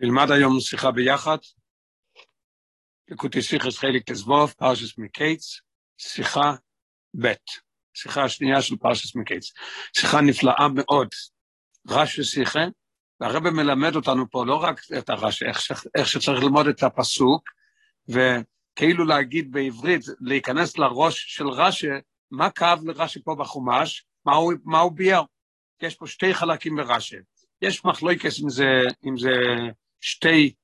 נלמד היום שיחה ביחד, לקוטי שיחס חלק תזבוב, פרשס מקייץ, שיחה ב', שיחה השנייה של פרשס מקייץ. שיחה נפלאה מאוד, רש ושיחה, והרבא מלמד אותנו פה לא רק את הרש, איך, שצריך ללמוד את הפסוק, וכאילו להגיד בעברית, להיכנס לראש של רש"י, מה כאב לרש"י פה בחומש, מה הוא, מה הוא ביאר. יש פה שתי חלקים ברש"י. יש מחלוקס אם זה, אם זה שתי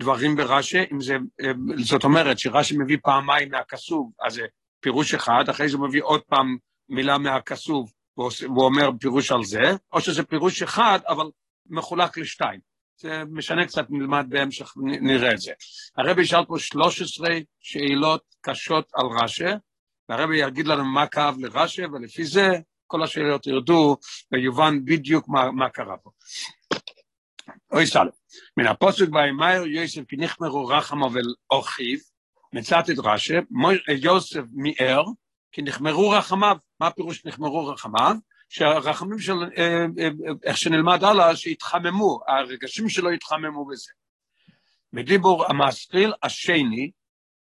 דברים ברש"י, אם זה, זאת אומרת שרש"י מביא פעמיים מהכסוב, אז זה פירוש אחד, אחרי זה הוא מביא עוד פעם מילה מהכסוב, והוא אומר פירוש על זה, או שזה פירוש אחד, אבל מחולק לשתיים. זה משנה קצת, נלמד בהמשך, נראה את זה. הרבי ישאל פה 13 שאלות קשות על רש"י, והרבי יגיד לנו מה כאב לרש"י, ולפי זה כל השאלות ירדו ויובן בדיוק מה, מה קרה פה. אוי סלם. מן הפוסק וימר יוסף כי נחמרו רחמו ואוכיב, מצאת את רש"י, יוסף מיער, כי נחמרו רחמיו. מה הפירוש נחמרו רחמיו? שהרחמים של, איך שנלמד הלאה, שהתחממו, הרגשים שלו התחממו בזה. בדיבור המסחיל השני,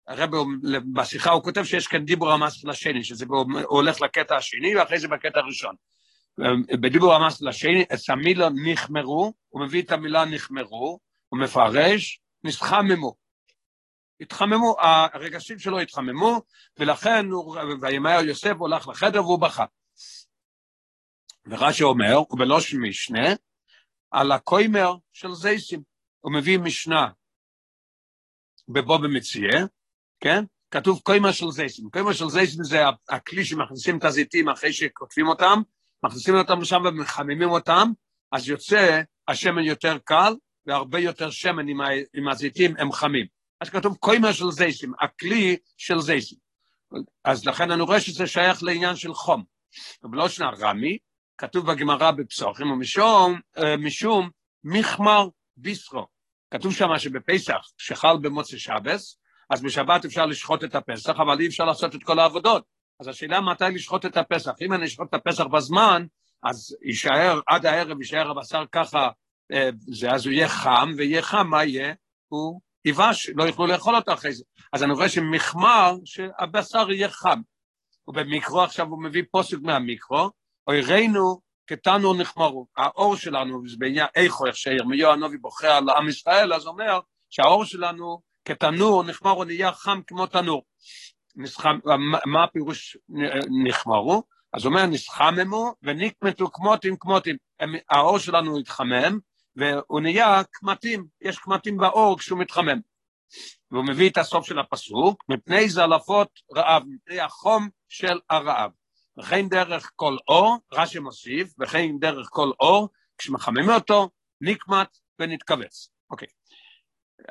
הרב בשיחה הוא כותב שיש כאן דיבור המסחיל השני, שזה הולך לקטע השני ואחרי זה בקטע הראשון. בדיבור המס לשני, את המילה נחמרו, הוא מביא את המילה נחמרו, הוא מפרש, נסחממו. התחממו, הרגשים שלו התחממו, ולכן, וימאר יוסף הולך לחדר והוא בכה. ורש"י אומר, ובלושן משנה, על הקוימר של זייסים. הוא מביא משנה בבוא במציאה, כן? כתוב קוימר של זייסים. קוימר של זייסים זה הכלי שמכניסים את הזיתים אחרי שכותבים אותם, מכניסים אותם לשם ומחממים אותם, אז יוצא השמן יותר קל, והרבה יותר שמן עם, ה, עם הזיתים הם חמים. אז כתוב קוימר של זייסים, הכלי של זייסים. אז לכן אני רואה שזה שייך לעניין של חום. ובלא שנה רמי, כתוב בגמרא בפסוחים, ומשום משום מחמר ביסרו. כתוב שם שבפסח, שחל במוצא שבס, אז בשבת אפשר לשחוט את הפסח, אבל אי אפשר לעשות את כל העבודות. אז השאלה מתי לשחוט את הפסח. אם אני אשחוט את הפסח בזמן, אז יישאר, עד הערב יישאר הבשר ככה, אה, זה, אז הוא יהיה חם, ויהיה חם, מה יהיה? הוא יבש, לא יוכלו לאכול אותו אחרי זה. אז אני רואה שמחמר, שהבשר יהיה חם. ובמיקרו, עכשיו הוא מביא פוסק מהמיקרו, אוירינו קטנו נחמרו. האור שלנו, זה בעניין איכו, איך שירמיהו הנובי בוחר על עם ישראל, אז אומר שהאור שלנו כתנור נחמרו נהיה חם כמו תנור. מה הפירוש נחמרו? אז הוא אומר, נסחממו ונקמתו כמותים כמותים. האור שלנו התחמם, והוא נהיה קמטים, יש קמטים באור כשהוא מתחמם. והוא מביא את הסוף של הפסוק, מפני זלפות רעב, מפני החום של הרעב. וכן דרך כל אור, רש"י מוסיף, וכן דרך כל אור, כשמחממים אותו, נקמט ונתכווץ. אוקיי.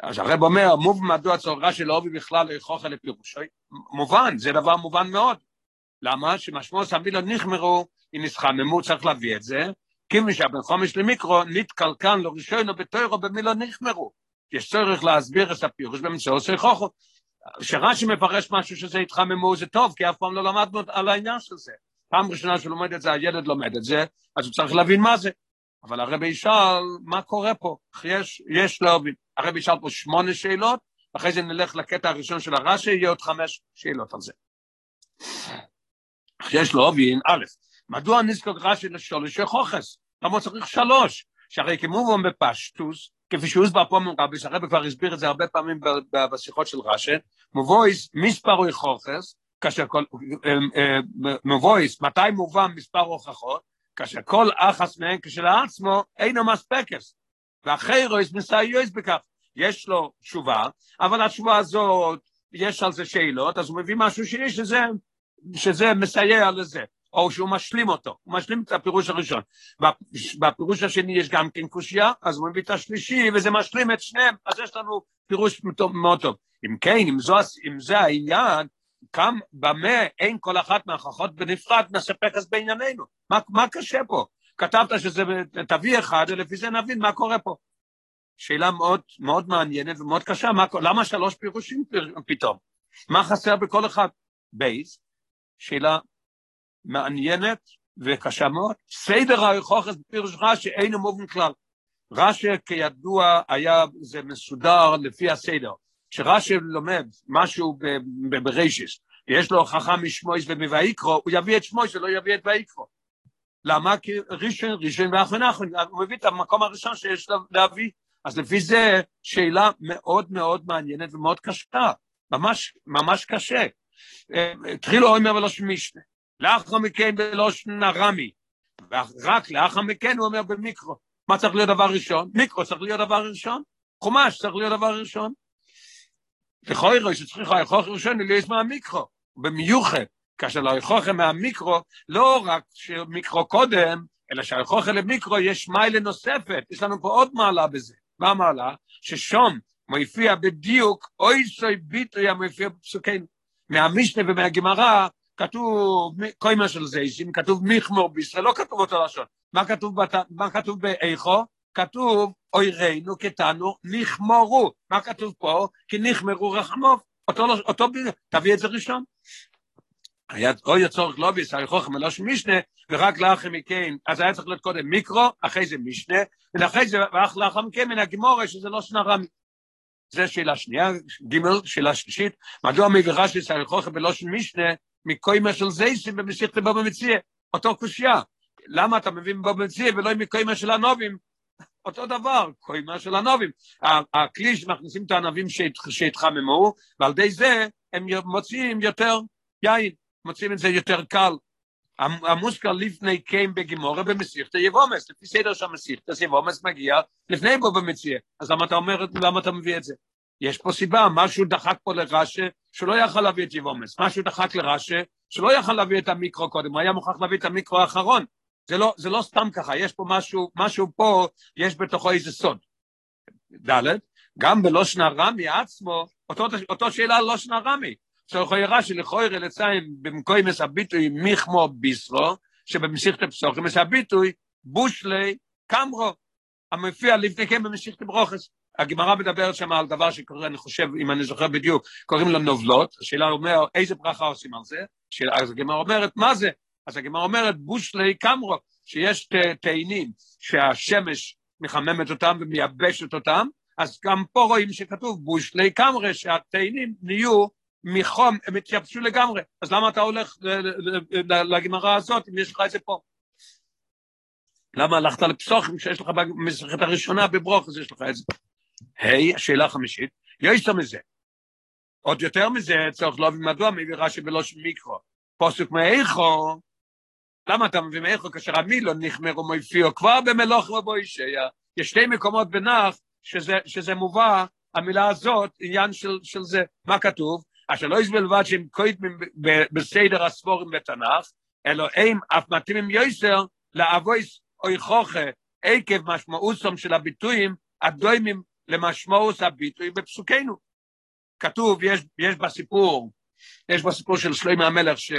אז הרב אומר, מוב מדוע צורה של אובי בכלל לכוחה לפירושו, מובן, זה דבר מובן מאוד. למה? שמשמעו סבילה נחמרו, אם נסחממו, צריך להביא את זה, כי משבן חומש למיקרו, נתקלקן לא ראשונו בתוירו במילה נחמרו. יש צורך להסביר את הפירוש באמצעו של חוכו. שרש"י מפרש משהו שזה התחממו זה טוב, כי אף פעם לא למדנו על העניין של זה. פעם ראשונה שהוא לומד את זה, הילד לומד את זה, אז הוא צריך להבין מה זה. אבל הרבי ישאל, מה קורה פה? יש, יש להבין. הרבי ישאל פה שמונה שאלות, אחרי זה נלך לקטע הראשון של הרש"י, יהיה עוד חמש שאלות על זה. יש להבין, א', מדוע נזכור רש"י לשלוש חוכס? למה צריך שלוש? שהרי כמובן בפשטוס, כפי שהוסבר פה מרבי, שהרבי כבר הסביר את זה הרבה פעמים בשיחות של רש"י, מבויס מספר חוכס, כאשר כל, מבויס, מתי מובן מספר הוכחות? כאשר כל אחס מהן כשלעצמו אינו מספקס. והחיירויס מסייויס בכך. יש לו תשובה, אבל התשובה הזאת, יש על זה שאלות, אז הוא מביא משהו שני שזה, שזה מסייע לזה, או שהוא משלים אותו, הוא משלים את הפירוש הראשון. בפירוש השני יש גם כן קושייה, אז הוא מביא את השלישי, וזה משלים את שניהם, אז יש לנו פירוש מאוד טוב. אם כן, אם, זו, אם זה העניין, כאן, במה אין כל אחת מההוכחות בנפרד נספק אז בענייננו? מה, מה קשה פה? כתבת שזה תביא אחד, ולפי זה נבין מה קורה פה. שאלה מאוד, מאוד מעניינת ומאוד קשה, מה, למה שלוש פירושים פתאום? מה חסר בכל אחד? בייס, שאלה מעניינת וקשה מאוד. סדר ההוכחת בפירוש רש"י אינו מובן כלל. רש"י כידוע היה, זה מסודר לפי הסדר. כשרש"י לומד משהו ברישיס, ויש לו חכם משמויס ומויקרו, הוא יביא את שמויס ולא יביא את ויקרו. למה? כי ראשון, ראשון ואחרון אחרון, הוא מביא את המקום הראשון שיש להביא. אז לפי זה, שאלה מאוד מאוד מעניינת ומאוד קשה, ממש, ממש קשה. התחילו אומר בלושן משנה, לאחר מכן בלושן הרמי, ורק לאחר מכן הוא אומר במיקרו. מה צריך להיות דבר ראשון? מיקרו צריך להיות דבר ראשון, חומש צריך להיות דבר ראשון. לכוי רואי שצריך היכוח ראשון להיות מהמיקרו, במיוחד, כאשר לא היכוח מהמיקרו, לא רק שמיקרו קודם, אלא שהיכוח למיקרו יש מיילה נוספת, יש לנו פה עוד מעלה בזה. מה המעלה? ששום מופיע בדיוק, אוי סוי ביטוי המופיע בפסוקינו. מהמשנה ומהגמרא כתוב קוימה של זיישים, כתוב מיכמור בישראל, לא כתוב אותו לשון. מה כתוב, בת... מה כתוב באיכו? כתוב אוירינו קטנו נכמורו. מה כתוב פה? כי נכמרו רחמוב. אותו, אותו, תביא את זה ראשון. היה אוי הצורך לא בישראל חוכם אלא משנה, ורק לאחר מכן, אז היה צריך להיות קודם מיקרו, אחרי זה משנה, ואחרי זה, לאחר מכן מן הגמורה, שזה לא שנה רמי. זה שאלה שנייה, ג' שאלה שלישית, מדוע מביא של ישראל חוכם בלושן משנה, מקוימה של זייסים במסיכת בו במציע, אותו קושייה. למה אתה מביא בו במציע ולא מקוימה של הנובים? אותו דבר, קוימה של הנובים. הכלי שמכניסים את הענבים שהתחממו, ועל ידי זה הם מוציאים יותר יין, מוצאים את זה יותר קל. המוסקר לפני קיים בגימורה במסיכת יבומס, לפי סדר של המסיכת יבומס מגיע לפני בו במציע. אז למה אתה אומר, למה אתה מביא את זה? יש פה סיבה, משהו דחק פה לרש"א, שלא יכל להביא את יבומס, משהו דחק לרש"א, שלא יכל להביא את המיקרו קודם, הוא היה מוכרח להביא את המיקרו האחרון. זה לא, זה לא סתם ככה, יש פה משהו, משהו פה, יש בתוכו איזה סוד. ד', גם בלושן הרמי עצמו, אותו, אותו שאלה על לושן הרמי. שלכוי רש"י לכוי רלציים במקוי מס הביטוי מיכמו ביסרו, שבמשיכת הפסוחים מס הביטוי בושלי קמרו, המופיע לפני כן במשיכת ברוכס. הגמרא מדברת שם על דבר שקורה, אני חושב, אם אני זוכר בדיוק, קוראים לו נובלות, השאלה אומר, איזה ברכה עושים על זה? אז הגמרא אומרת, מה זה? אז הגמרא אומרת, בושלי קמרו, שיש תאנים שהשמש מחממת אותם ומייבשת אותם, אז גם פה רואים שכתוב בושלי קמרה, שהתאנים נהיו מחום, הם התייבשו לגמרי. אז למה אתה הולך לגמרא הזאת אם יש לך את זה פה? למה הלכת לפסוחים שיש לך במסכת הראשונה בברוך, אז יש לך את זה. היי, השאלה החמישית, יש מזה. עוד יותר מזה, צריך להבין מדוע מביא רש"י בלושן מיקרו. פוסק מאיכו, למה אתה מביא מאיכו כאשר המילו נחמרו מופיעו כבר במלוך רבו ישיה. יש שתי מקומות בנח שזה, שזה מובא, המילה הזאת, עניין של, של זה. מה כתוב? אשר לא יסבל לבד שהם קוידמים בסדר הספורים בתנ"ך, אלא הם אף מתאימים יויסר לאבויס אוי חוכה עקב משמעוסם של הביטויים הדוימים למשמעוס הביטוי בפסוקנו. כתוב, יש, יש בסיפור, יש בסיפור של שלמה המלך, ש...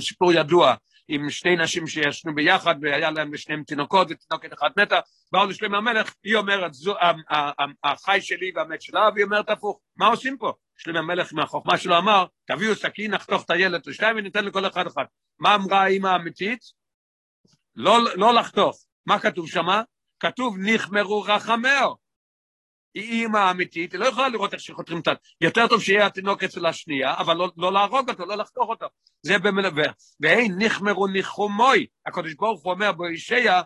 סיפור ידוע, עם שתי נשים שישנו ביחד, והיה להם שניהם תינוקות, ותינוקת אחת מתה, באו לשלמה המלך, היא אומרת, זו, החי שלי והמת שלה, והיא אומרת הפוך, מה עושים פה? שלמה המלך מהחוכמה שלו אמר, תביאו סכין, נחתוך את הילד לשתיים וניתן לכל אחד אחד. מה אמרה האמא האמיתית? לא, לא לחתוך. מה כתוב שמה? כתוב נחמרו רחמאו. היא אימא אמיתית, היא לא יכולה לראות איך שחותרים את ה... יותר טוב שיהיה התינוק אצל השנייה, אבל לא, לא להרוג אותו, לא לחתוך אותו. זה במלווה. והי נחמרו ניחומוי. הקדוש ברוך הוא אומר בישעיה,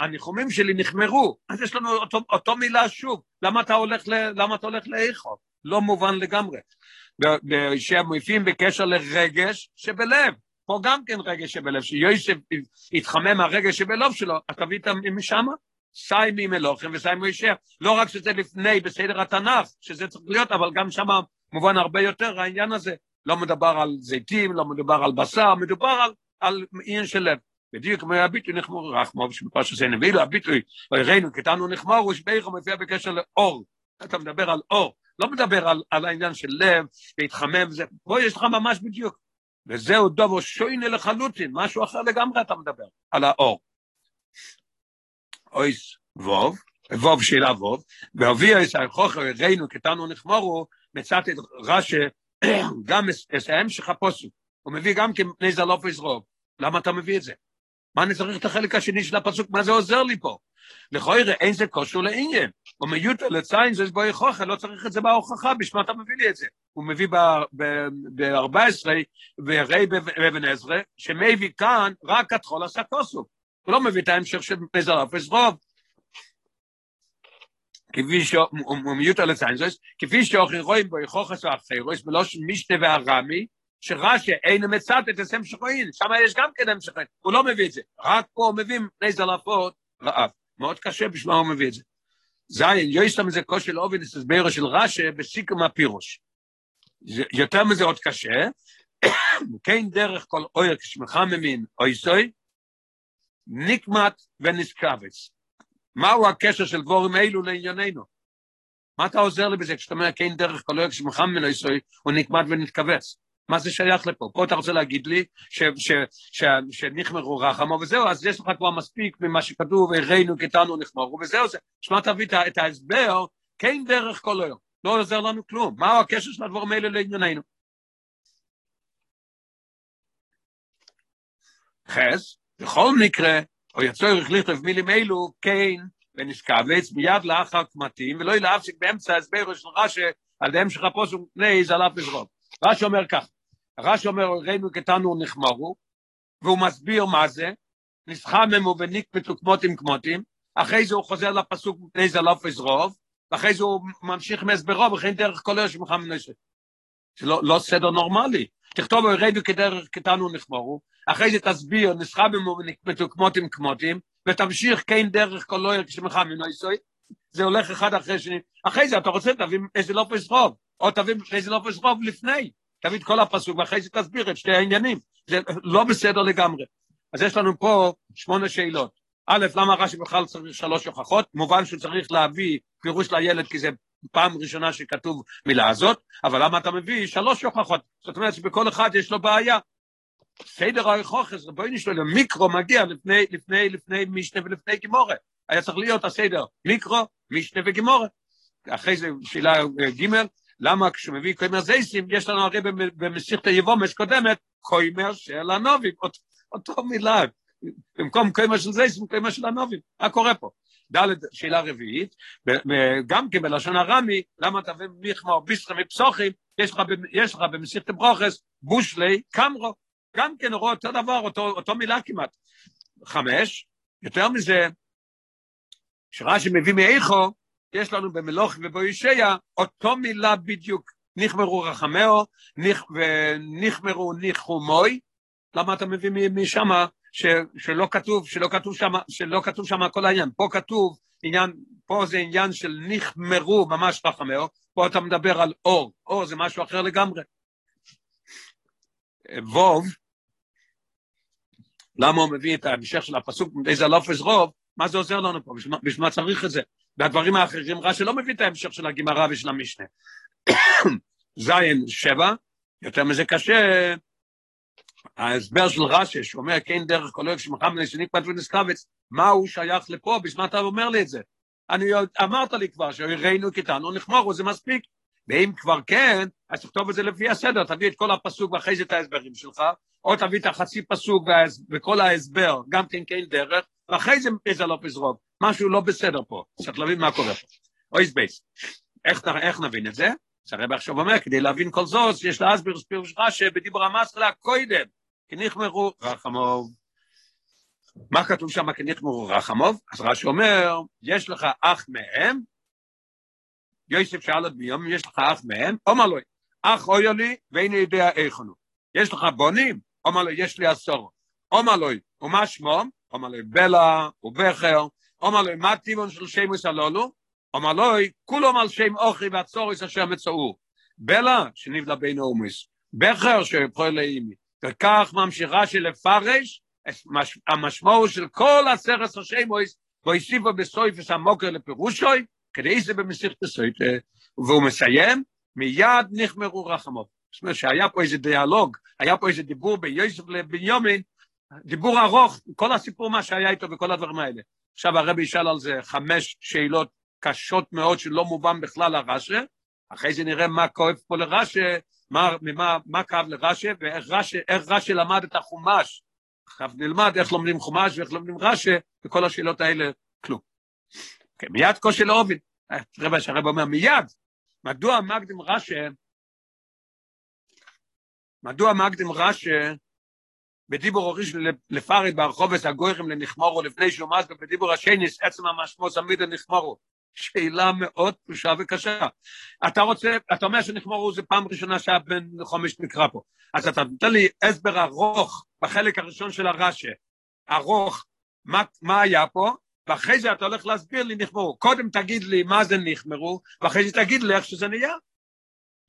הניחומים שלי נחמרו. אז יש לנו אותו, אותו מילה שוב. למה אתה הולך, ל... למה אתה הולך לאיכו? לא מובן לגמרי. שהם מופיעים בקשר לרגש שבלב. פה גם כן רגש שבלב, שיוסף יתחמם מהרגש שבלב שלו, אז תביא את משם, סי ממלוכם וסי מוישע. לא רק שזה לפני בסדר התנ"ך, שזה צריך להיות, אבל גם שם מובן הרבה יותר העניין הזה. לא מדובר על זיתים, לא מדובר על בשר, מדובר על, על עניין של לב. בדיוק כמו הביטוי נחמור רחמו, שבפרשת זה נביא לו הביטוי, ראינו קטנו נחמור, ושביכו מופיע בקשר לאור. אתה מדבר על אור. לא מדבר על, על העניין של לב, להתחמם וזה, פה יש לך ממש בדיוק. וזהו דובו שוינה לחלוטין, משהו אחר לגמרי אתה מדבר, על האור. אויס ווב, ווב שאלה ווב, והביא את החוכר ראינו קטנו נחמורו, מצאתי את רש"י, גם את ההמשך הפוסק, הוא מביא גם כן מפני זלוף יזרוב. למה אתה מביא את זה? מה אני צריך את החלק השני של הפסוק? מה זה עוזר לי פה? לכוירא אין זה קושו לעניין. ומיותר לציין זה בו יכוחה, לא צריך את זה בהוכחה, בשביל אתה מביא לי את זה. הוא מביא ב-14, וראי באבן עזרא, שמביא כאן רק התחול עשה כוסו. לא מביא את ההמשך של מזר אפס רוב. כפי שהוא מיותר לציין זאת, כפי שאוכי רואים בו יכוחס ואחרוס, בלושן משנה והרמי, שרש"י אין מצאת את הסם שחוין, שם יש גם כן המשך הוא לא מביא את זה, רק פה הוא מביא מפני זלפות רעב. מאוד קשה בשביל הוא מביא את זה. זין, יויסטם זה כושר לעובד את הסברו של רש"י בסיקום הפירוש. יותר מזה עוד קשה, כן דרך כל אויר כשמחממין אויסוי, נקמת ונסקבץ. מהו הקשר של דבורים אלו לענייננו? מה אתה עוזר לי בזה כשאתה אומר כן דרך כל אויר כשמחממין אויסוי, הוא נקמת ונתכווץ? מה זה שייך לפה? פה אתה רוצה להגיד לי שנחמרו רחמו וזהו, אז יש לך כבר מספיק ממה שכתוב, הראינו קטנו נחמרו וזהו זה. שמע תביא את ההסבר, כן דרך כל היום. לא עוזר לנו כלום. מהו הקשר של הדברים האלה לענייננו? חס, בכל מקרה, או יצורך לכתוב מילים אלו, כן, ונשכבץ מיד לאחר קמטים, ולא ילהפסיק באמצע ההסבר של רש"י, על דם שלך שהוא פני זלף וזרוב. רש"י אומר כך, רש"י אומר, ראינו קטנו נחמרו, והוא מסביר מה זה, נסחממו ונקפצו כמותים כמותים, אחרי זה הוא חוזר לפסוק מפני זלוף וזרוב, ואחרי זה הוא ממשיך מהסברו, וכן דרך כל אלה שמחה מנשת. זה לא, לא סדר נורמלי. תכתוב, ראינו כדרך קטנו נחמרו, אחרי זה תסביר, נסחממו ונקפצו כמותים ותמשיך כן דרך כל אלה כשמחה מנשת, זה הולך אחד אחרי שני. אחרי זה אתה רוצה, תביא איזה לופס רוב, או תביא איזה לופס רוב לפני. תביא את כל הפסוק, ואחרי זה תסביר את שתי העניינים. זה לא בסדר לגמרי. אז יש לנו פה שמונה שאלות. א', למה רש"י בכלל צריך שלוש הוכחות? מובן שהוא צריך להביא פירוש לילד, כי זה פעם ראשונה שכתוב מילה הזאת, אבל למה אתה מביא שלוש הוכחות? זאת אומרת שבכל אחד יש לו בעיה. סדר ההוכחס, בואי נשאל, מיקרו מגיע לפני, לפני, לפני משנה ולפני גימורה. היה צריך להיות הסדר מיקרו, משנה וגימורה. אחרי זה שאלה ג', למה כשמביא קוימר זייסים, יש לנו הרי במסיכת היבומש קודמת, קוימר של הנובים, אות, אותו מילה, במקום קוימר של זייסים, קוימר של הנובים, מה קורה פה? ד' שאלה רביעית, גם כן בלשון הרמי, למה אתה מיכמה או ביסטרה מפסוחים, יש לך, במסיכת ברוכס, בושלי קמרו, גם כן אותו דבר, אותו, אותו מילה כמעט. חמש, יותר מזה, שרש"י מביא מאיכו, יש לנו במלוך ובוישע אותו מילה בדיוק, נחמרו רחמאו, נכ, ונחמרו ניחומוי, למה אתה מביא משם שלא כתוב, שלא כתוב שם, שלא כתוב שם כל העניין, פה כתוב עניין, פה זה עניין של נחמרו ממש רחמאו, פה אתה מדבר על אור, אור זה משהו אחר לגמרי. ווב, למה הוא מביא את ההמשך של הפסוק, איזה לופס רוב, מה זה עוזר לנו פה, בשביל מה צריך את זה? והדברים האחרים רש"י לא מביא את ההמשך של הגמרא ושל המשנה. זין שבע, יותר מזה קשה, ההסבר של רש"י, שאומר כן דרך כל אוהב שמחמד שנקפט ונסקבץ, מה הוא שייך לפה, בשביל אתה אומר לי את זה? אני אמרת לי כבר שהראינו קטנו נחמרו, זה מספיק. ואם כבר כן, אז תכתוב את זה לפי הסדר, תביא את כל הפסוק ואחרי זה את ההסברים שלך, או תביא את החצי פסוק וכל ההסבר, גם כן כן דרך, ואחרי זה איזה לא פזרוק. משהו לא בסדר פה, צריך להבין מה קורה פה. אויס בייס, איך, איך נבין את זה? שהרב עכשיו אומר, כדי להבין כל זאת, יש להסביר פירוש רש"י בדיבור המסחלה קודם, כי נחמרו רחמוב. מה כתוב שם כי נחמרו רחמוב? אז רש"י אומר, יש לך אח מהם, יוסף שאל את ביום, יש לך אח מהם, אומר לו, אח אוי לי ואיני יודע הוא. יש לך בונים? אומר לו, יש לי עשור. אומר לו, ומה שמו? אומר לו, בלה ובכר, אומר לו, מה טיבון של שמוס הלולו? אומר לו, כולם על שם אוכי והצוריס אשר מצאו. בלה, שנבלה בין אומס. בכר שפועל לאימי. וכך ממשיכה של לפרש, המשמעות של כל עשרת השמוס, והוסיפו בסויפס המוקר לפירושוי, כדי זה במסיכת הסוית, והוא מסיים, מיד נחמרו רחמות. זאת אומרת שהיה פה איזה דיאלוג, היה פה איזה דיבור בין יוסף לבניומין, דיבור ארוך, כל הסיפור מה שהיה איתו וכל הדברים האלה. עכשיו הרבי ישאל על זה חמש שאלות קשות מאוד שלא מובן בכלל לרש"י, אחרי זה נראה מה כואב פה לרש"י, מה, מה, מה כאב לרש"י ואיך רש"י, רש"י למד את החומש. עכשיו נלמד איך לומדים חומש ואיך לומדים רש"י, וכל השאלות האלה כלום. כן, מיד קושי לעובד. רבע שהרב אומר מיד, מדוע מקדים רש"י, מדוע מקדים רש"י בדיבור הוריש לפארי ברחובס הגוירים לנחמורו לפני שהוא מזגה בדיבור השניס עצם המשמעות עמיד לנחמורו. שאלה מאוד פשוטה וקשה. אתה רוצה, אתה אומר שנחמורו זה פעם ראשונה שהיה בן חומש נקרא פה. אז אתה נותן לי הסבר ארוך בחלק הראשון של הרש"י, ארוך, מה, מה היה פה, ואחרי זה אתה הולך להסביר לי נחמרו. קודם תגיד לי מה זה נחמרו, ואחרי זה תגיד לי איך שזה נהיה.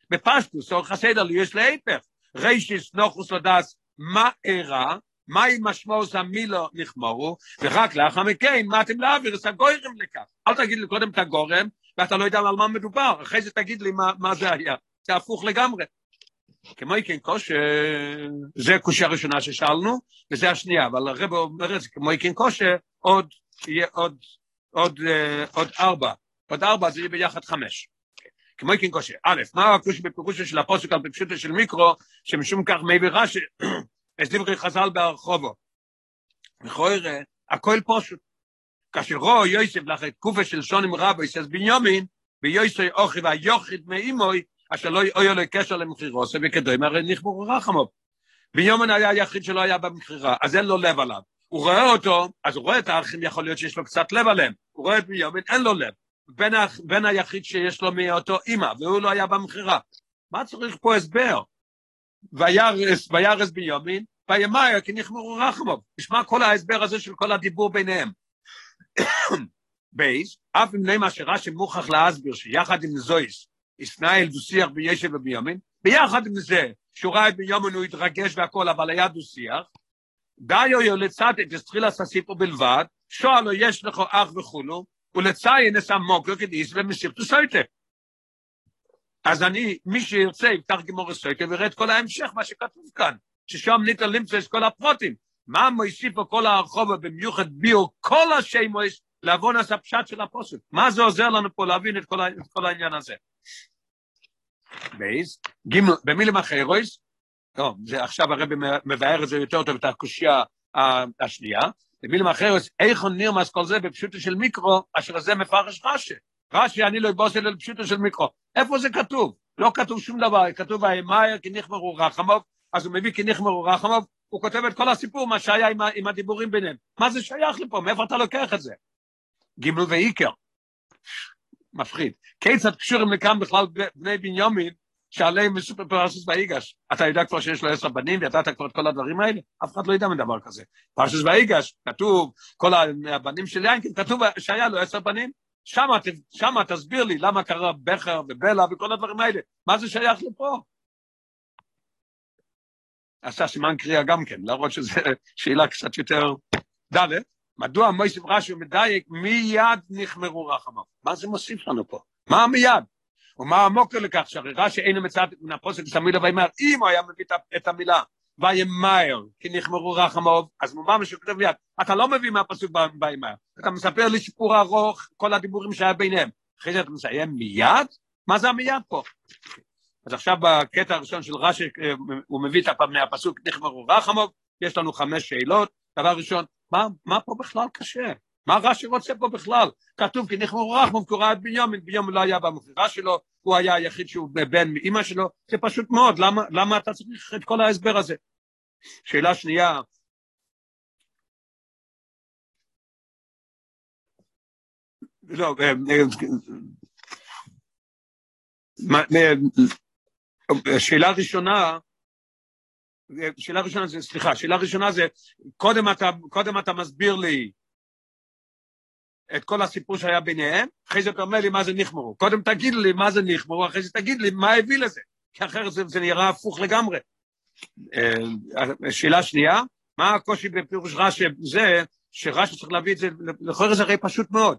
בפשטוס, אורך הסדר יש להיפך. רישיס נוחוס לדס מה אירע, מהי משמעות המילו נחמרו, ורק לאחר מכן מה אתם להעביר את הגוירים לכך. אל תגיד לי קודם את הגורם, ואתה לא יודע על מה מדובר, אחרי זה תגיד לי מה, מה זה היה. זה הפוך לגמרי. כמו כן כושר, זה קושה הראשונה ששאלנו, וזה השנייה, אבל הרב אומר את זה כמו כן כושר, עוד יהיה עוד, עוד, עוד ארבע, עוד ארבע זה יהיה ביחד חמש. כמו כן קושה, א', מה הקוש בפירושו של הפוסק על פשוטו של מיקרו, שמשום כך מביא רש"י, את דברי חז"ל ברחובו. לכאורה, הכל פשוט. כאשר רואה יוסף לאחרי תקופה של שונים רבו, יסס בניומין, ויוסף אוכי והיוחיד מאימוי, אשר לא יהיה לו קשר למכירוסו, וכדוי, הרי נכבורו רחמו. בניומין היה היחיד שלא היה במכירה, אז אין לו לב עליו. הוא רואה אותו, אז הוא רואה את האחים, יכול להיות שיש לו קצת לב עליהם. הוא רואה את בניומין, אין לו לב. בן, בן היחיד שיש לו מאותו אימא, והוא לא היה במכירה. מה צריך פה הסבר? וירס, וירס וימאיה כי נחמרו רחמוב. נשמע כל ההסבר הזה של כל הדיבור ביניהם. בייס, אף אם נאמר שרש"י מוכרח להסביר שיחד עם זויס, ישנאל דו-שיח בישב וביומין, ביחד עם זה, שהוא ראה את ביומין הוא התרגש והכל, אבל היה דו-שיח, דיו יו לצד את אסטרילה ססיפו בלבד, שואלו יש לך אח וכולו, ולציין את המוקר כדיס ומסיפתו סויטה. אז אני, מי שירצה, יפתח גמור הסויטה ויראה את כל ההמשך, מה שכתוב כאן, ששם ניתן למצוא את כל הפרוטים. מה מוסיף פה כל הרחוב במיוחד ביו כל השמוש לעוון את הפשט של הפוסק? מה זה עוזר לנו פה להבין את כל, את כל העניין הזה? בייס, גימל, במילים אחרויס, טוב, זה עכשיו הרב מבאר את זה יותר טוב, את הקושייה השנייה, במילים אחרות, איך נרמז כל זה בפשוטו של מיקרו, אשר זה מפרש רש"י. רש"י, אני לא אבוס אלא בפשוטו של מיקרו. איפה זה כתוב? לא כתוב שום דבר, כתוב וימאייר כי נחמרו רחמוב, אז הוא מביא כי נחמרו רחמוב, הוא כותב את כל הסיפור, מה שהיה עם, עם הדיבורים ביניהם. מה זה שייך לפה? מאיפה אתה לוקח את זה? גימל ואיקר. מפחיד. כיצד קשורים לכאן בכלל בני בנימין, שעליהם מסופר פרשס ויגש. אתה יודע כבר שיש לו עשר בנים, וידעת כבר את כל הדברים האלה? אף אחד לא ידע מדבר כזה. פרשס ויגש, כתוב, כל הבנים של יינקין, כתוב שהיה לו עשר בנים. שמה, שמה תסביר לי למה קרה בכר ובלה וכל הדברים האלה. מה זה שייך לפה? עשה סימן קריאה גם כן, להראות שזו שאלה קצת יותר ד', מדוע מויסף רש"י מדייק מיד נחמרו רחמיו? מה זה מוסיף לנו פה? מה מיד? ומה המוקר לכך שהרי רש"י אינו מצד מן הפוסק המילה ויאמר, אם הוא היה מביא את המילה וימהר כי נחמרו רחמיו, אז מה מה שכותב ליד, אתה לא מביא מהפסוק וימהר, אתה מספר לי סיפור ארוך, כל הדיבורים שהיה ביניהם, אחרי זה אתה מסיים מיד? מה זה המיד פה? אז עכשיו בקטע הראשון של רש"י, הוא מביא את מהפסוק נחמרו רחמיו, יש לנו חמש שאלות, דבר ראשון, מה, מה פה בכלל קשה? מה רש"י רוצה פה בכלל? כתוב כי נחמו רחמוב קורא את בנימין, בנימין לא היה במכירה שלו, הוא היה היחיד שהוא בן מאימא שלו, זה פשוט מאוד, למה, למה אתה צריך את כל ההסבר הזה? שאלה שנייה, לא, אה, אה, אה, שאלה ראשונה, שאלה ראשונה זה, סליחה, שאלה ראשונה זה, קודם אתה, קודם אתה מסביר לי את כל הסיפור שהיה ביניהם, אחרי זה אתה אומר לי מה זה נחמרו. קודם תגיד לי מה זה נחמרו, אחרי זה תגיד לי מה הביא לזה, כי אחרת זה, זה נראה הפוך לגמרי. אה, שאלה שנייה, מה הקושי בפירוש רש"י זה, שרש"י צריך להביא את זה, לכל זה הרי פשוט מאוד.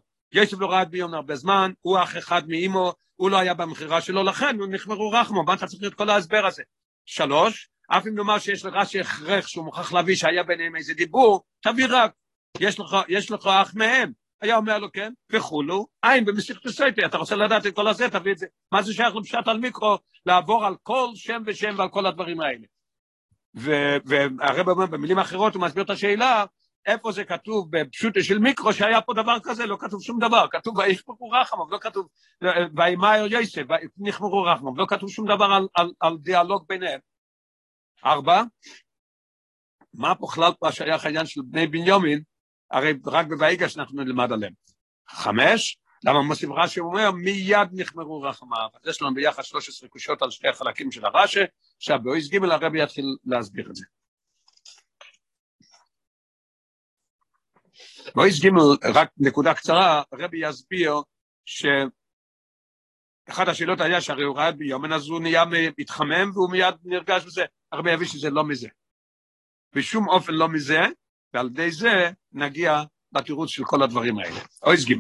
לא ראה את ביום הרבה זמן, הוא אח אחד מאימו, הוא לא היה במכירה שלו, לכן הוא נחמרו רחמו, מה אתה צריך את כל ההסבר הזה? שלוש, אף אם נאמר שיש לרש"י הכרח שהוא מוכרח להביא שהיה ביניהם איזה דיבור, תביא רק, יש לך, יש לך אח מהם, היה אומר לו כן, וכולו, אין במסיכת הסייטי, אתה רוצה לדעת את כל הזה, תביא את זה. מה זה שייך לפשט על מיקרו, לעבור על כל שם ושם ועל כל הדברים האלה. והרב אומר, במילים אחרות הוא מסביר את השאלה, איפה זה כתוב בפשוטו של מיקרו שהיה פה דבר כזה, לא כתוב שום דבר, כתוב ויחמרו רחמוב, לא כתוב וימאיו יוסף, נכמרו רחמוב, לא כתוב שום דבר על, על, על דיאלוג ביניהם. ארבע, מה פה כלל פה שייך העניין של בני בנימין, הרי רק בויגש אנחנו נלמד עליהם. חמש, למה מוסיף רש"י אומר מיד נחמרו רחמיו. אז יש לנו ביחד 13 קושות על שתי החלקים של הרש"י, עכשיו באויס ג' הרבי יתחיל להסביר את זה. באויס ג' רק נקודה קצרה, הרבי יסביר שאחת השאלות היה שהרי הוא ראה ביומן אז הוא נהיה מתחמם והוא מיד נרגש בזה, הרבי יביא שזה לא מזה. בשום אופן לא מזה, ועל ידי זה נגיע לתירוץ של כל הדברים האלה. אויס ג'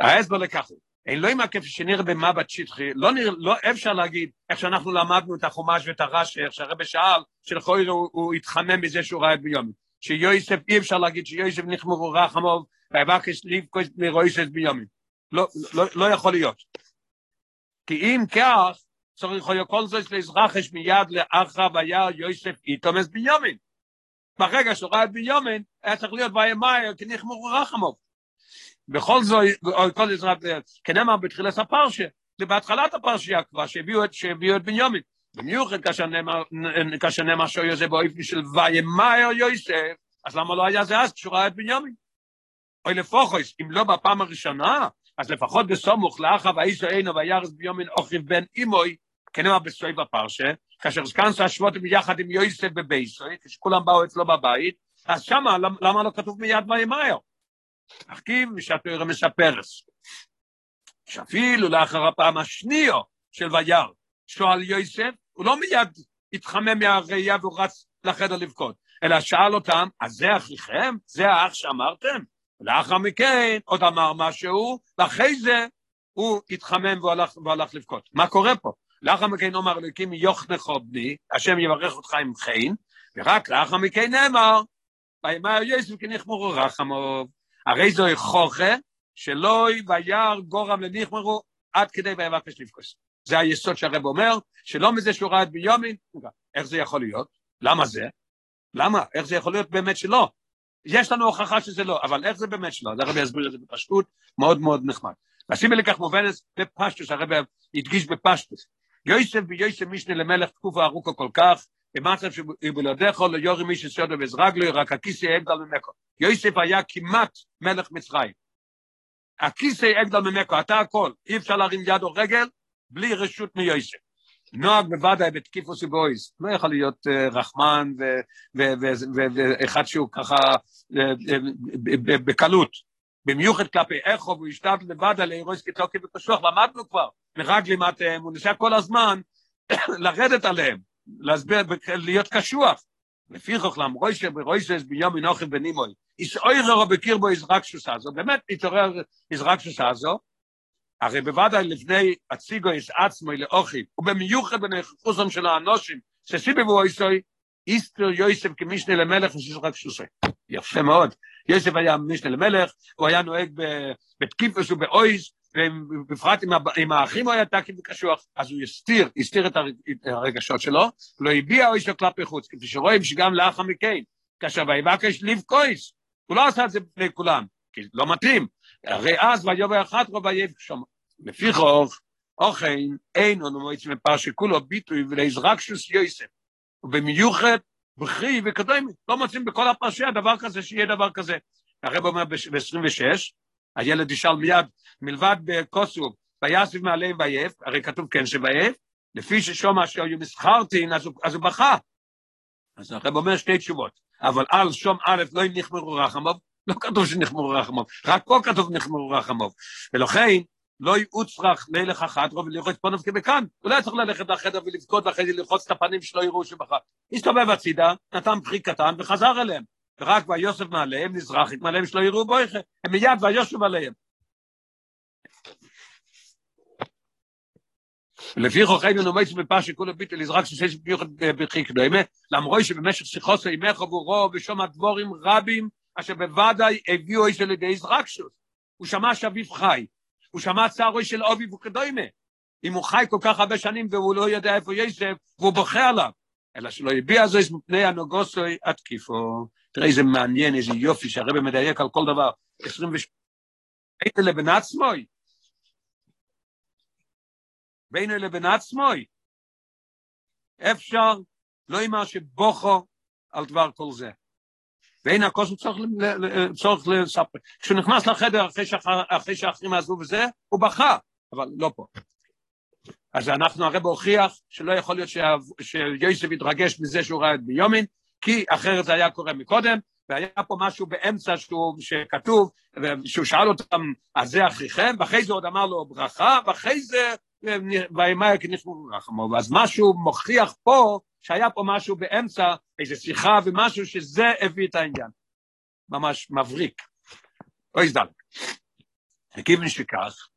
ההסבר לכך הוא, אין לא עם כפי שנראה במבט שטחי, לא, נראה, לא אפשר להגיד איך שאנחנו למדנו את החומש ואת הרש"י, איך שהרבא שאל, שלכוי הוא, הוא התחמם מזה שהוא ראה את ביומי. שיוסף, אי אפשר להגיד שיוסף נחמרו רחמוב, ויבקש לבכוס מרויסס ביומי. לא, לא, לא יכול להיות. כי אם כך, צריך להיות כל זאת להזרחש מיד לאחר וירא יוסף איתומס ביומין. ברגע שהוא ראה את ביומין, היה צריך להיות ויאמר כי נחמרו רחמוב. בכל זאת, כל עזרת, כנאמר בתחילת הפרשה, זה בהתחלת הפרשייה כבר, שהביאו את, שהביאו את בנימין. במיוחד כאשר נאמר, כאשר נאמר שאוי זה באופן של וימאר יוסף, אז למה לא היה זה אז כשהוא ראה את בנימין? אוי לפוחוס, אם לא בפעם הראשונה, אז לפחות בסמוך לאחר ואיש אינו וירס ביומין אוכריב בן אימוי, כנאמר בסוי בפרשה, כאשר זקן שהשבותם יחד עם יוסף בבייסוי, כשכולם באו אצלו בבית, אז שמה, למה לא כתוב מיד וימאר? תחכים משתוירה מספרס. שאפילו לאחר הפעם השנייה של וירא, שואל יוסף, הוא לא מיד התחמם מהראייה והוא רץ לחדר לבכות, אלא שאל אותם, אז זה אחיכם? זה האח שאמרתם? ולאחר מכן עוד אמר משהו, ואחרי זה הוא התחמם והלך, והלך לבכות. מה קורה פה? לאחר מכן אומר אלוקים יוכנכו בני, השם יברך אותך עם חן, ורק לאחר מכן נאמר, ויאמר יוסף כי נחמרו רחמוב. הרי זוהי חוכה, שלא וירא גורם לניחמרו עד כדי ויבקש לבכוס. זה היסוד שהרב אומר, שלא מזה שהוא ראה את ביומין, איך זה יכול להיות? למה זה? למה? איך זה יכול להיות באמת שלא? יש לנו הוכחה שזה לא, אבל איך זה באמת שלא? הרב יסביר את זה בפשטות, מאוד מאוד נחמד. ושימי לכך מובנס בפשטוס, הרב הדגיש בפשטוס. יוסף ויוסף משנה למלך תקופה ארוכה כל כך, במצב שבלעדיך לא יורי מי שסודו וזרגלו, רק הכיסא אגדל ממקו. יוסף היה כמעט מלך מצרים. הכיסא אגדל ממקו, אתה הכל, אי אפשר להרים יד או רגל בלי רשות מיוסף. נוהג בוודאי בתקיפוס ובויס, לא יכול להיות uh, רחמן ואחד שהוא ככה uh, uh, בקלות. במיוחד כלפי איכו, והוא השתת לבד על אירויס כתוקי וקשוח, למדנו כבר, מרגלים אתם, הוא ניסה כל הזמן לרדת עליהם. להסביר, להיות קשוח. לפי חוכלם, רוישה ברוישס ביום מנוחם ונימוי, איס אוירר בקיר בו איזרקשוס הזו, באמת התעורר איזרקשוס הזו, הרי בוודאי לפני הציגו איס עצמו לאוכי, ובמיוחד בנכחוסם של האנושים, שסיבבו איסוי, איסטר יוסף כמשנה למלך ושיזרקשוסי. יפה מאוד. יוסף היה משנה למלך, הוא היה נוהג בתקיפוס ובאויס, ובפרט עם האחים הוא היה תקי וקשוח, אז הוא הסתיר, הסתיר את הרגשות שלו, לא הביע או אישו כלפי חוץ, כפי שרואים שגם לאחר מכן, כאשר ויבקש לבכויס, הוא לא עשה את זה בפני כולם, כי לא מתאים, הרי אז ויובע אחת רוב ויבשום, לפי חוך, אוכן, אין אנו מועצים מפרשי כולו ביטוי ולעזרקשוס יוסף, ובמיוחד בכי וקדמי, לא מוצאים בכל הפרשיה דבר כזה, שיהיה דבר כזה. הרב אומר ב-26, הילד ישאל מיד, מלבד בקוסוב, ויאסף מעליהם ויף, הרי כתוב כן שויף, לפי ששומע שהיו מסחרתין, אז, אז הוא בכה. אז הרב אומר שתי תשובות, אבל על שום א' לא נחמרו רחמוב, לא כתוב שנחמרו רחמוב, רק פה כתוב נחמרו רחמוב. ולכן, לא יוצרח לילך רוב ולרחוץ פונוב כבכאן, הוא לא צריך ללכת לחדר ולבכות ואחרי זה לרחוץ את הפנים שלא יראו שבכה. הסתובב הצידה, נתן פחי קטן וחזר אליהם. ורק ויוסף מעליהם נזרח מעליהם שלא יראו בויכה, הם מיד ויוסף עליהם. לפי חוכנו נומץ בפש שכולו ביטל יזרק ששש ביוחד בחיק דומה, למרוי שבמשך שיחוסו ימך עבורו ושומע דבורים רבים, אשר בוודאי הביאו איש על ידי יזרקשוס. הוא שמע שאביו חי, הוא שמע צערו של אביו וכדומה. אם הוא חי כל כך הרבה שנים והוא לא יודע איפה יוסף, והוא בוכה עליו. אלא שלא הביע זו מפני הנוגוסוי התקיפו. תראה איזה מעניין, איזה יופי, שהרבא מדייק על כל דבר. 28. איזה לבן עצמוי. בינו לבן עצמוי. אפשר, לא אמר שבוכו על דבר כל זה. ואין הקוסם צורך, צורך לספר. כשהוא נכנס לחדר אחרי, אחרי שהאחרים עזבו וזה, הוא בכה, אבל לא פה. אז אנחנו הרי בהוכיח שלא יכול להיות שיוסף יתרגש מזה שהוא ראה את ביומין, כי אחרת זה היה קורה מקודם, והיה פה משהו באמצע שהוא, שכתוב, שהוא שאל אותם, אז זה אחיכם, ואחרי זה עוד אמר לו ברכה, ואחרי זה, ויאמר כנכבו רחמו, אז משהו מוכיח פה, שהיה פה משהו באמצע, איזו שיחה ומשהו שזה הביא את העניין. ממש מבריק. אוי זדל. כיוון שכך,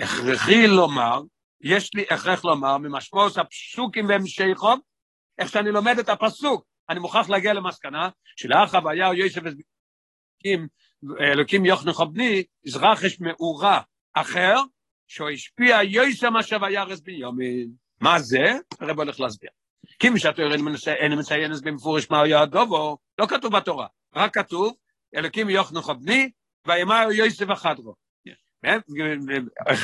הכרחי לומר, יש לי הכרח לומר, ממשמעות הפסוקים והמשכו, איך שאני לומד את הפסוק, אני מוכרח להגיע למסקנה, שלאחר והיה יוסף אלוקים, אלוקים יוכנך בני, זרחש מאורה אחר, שהוא השפיע יוסף מה שווירס ביומין. מה זה? הרב הולך להסביר. כי משתו אין מציין את זה במפורש מה היה הדובו, לא כתוב בתורה, רק כתוב, אלוקים יוכנך בני, ויאמר יוסף החדרו.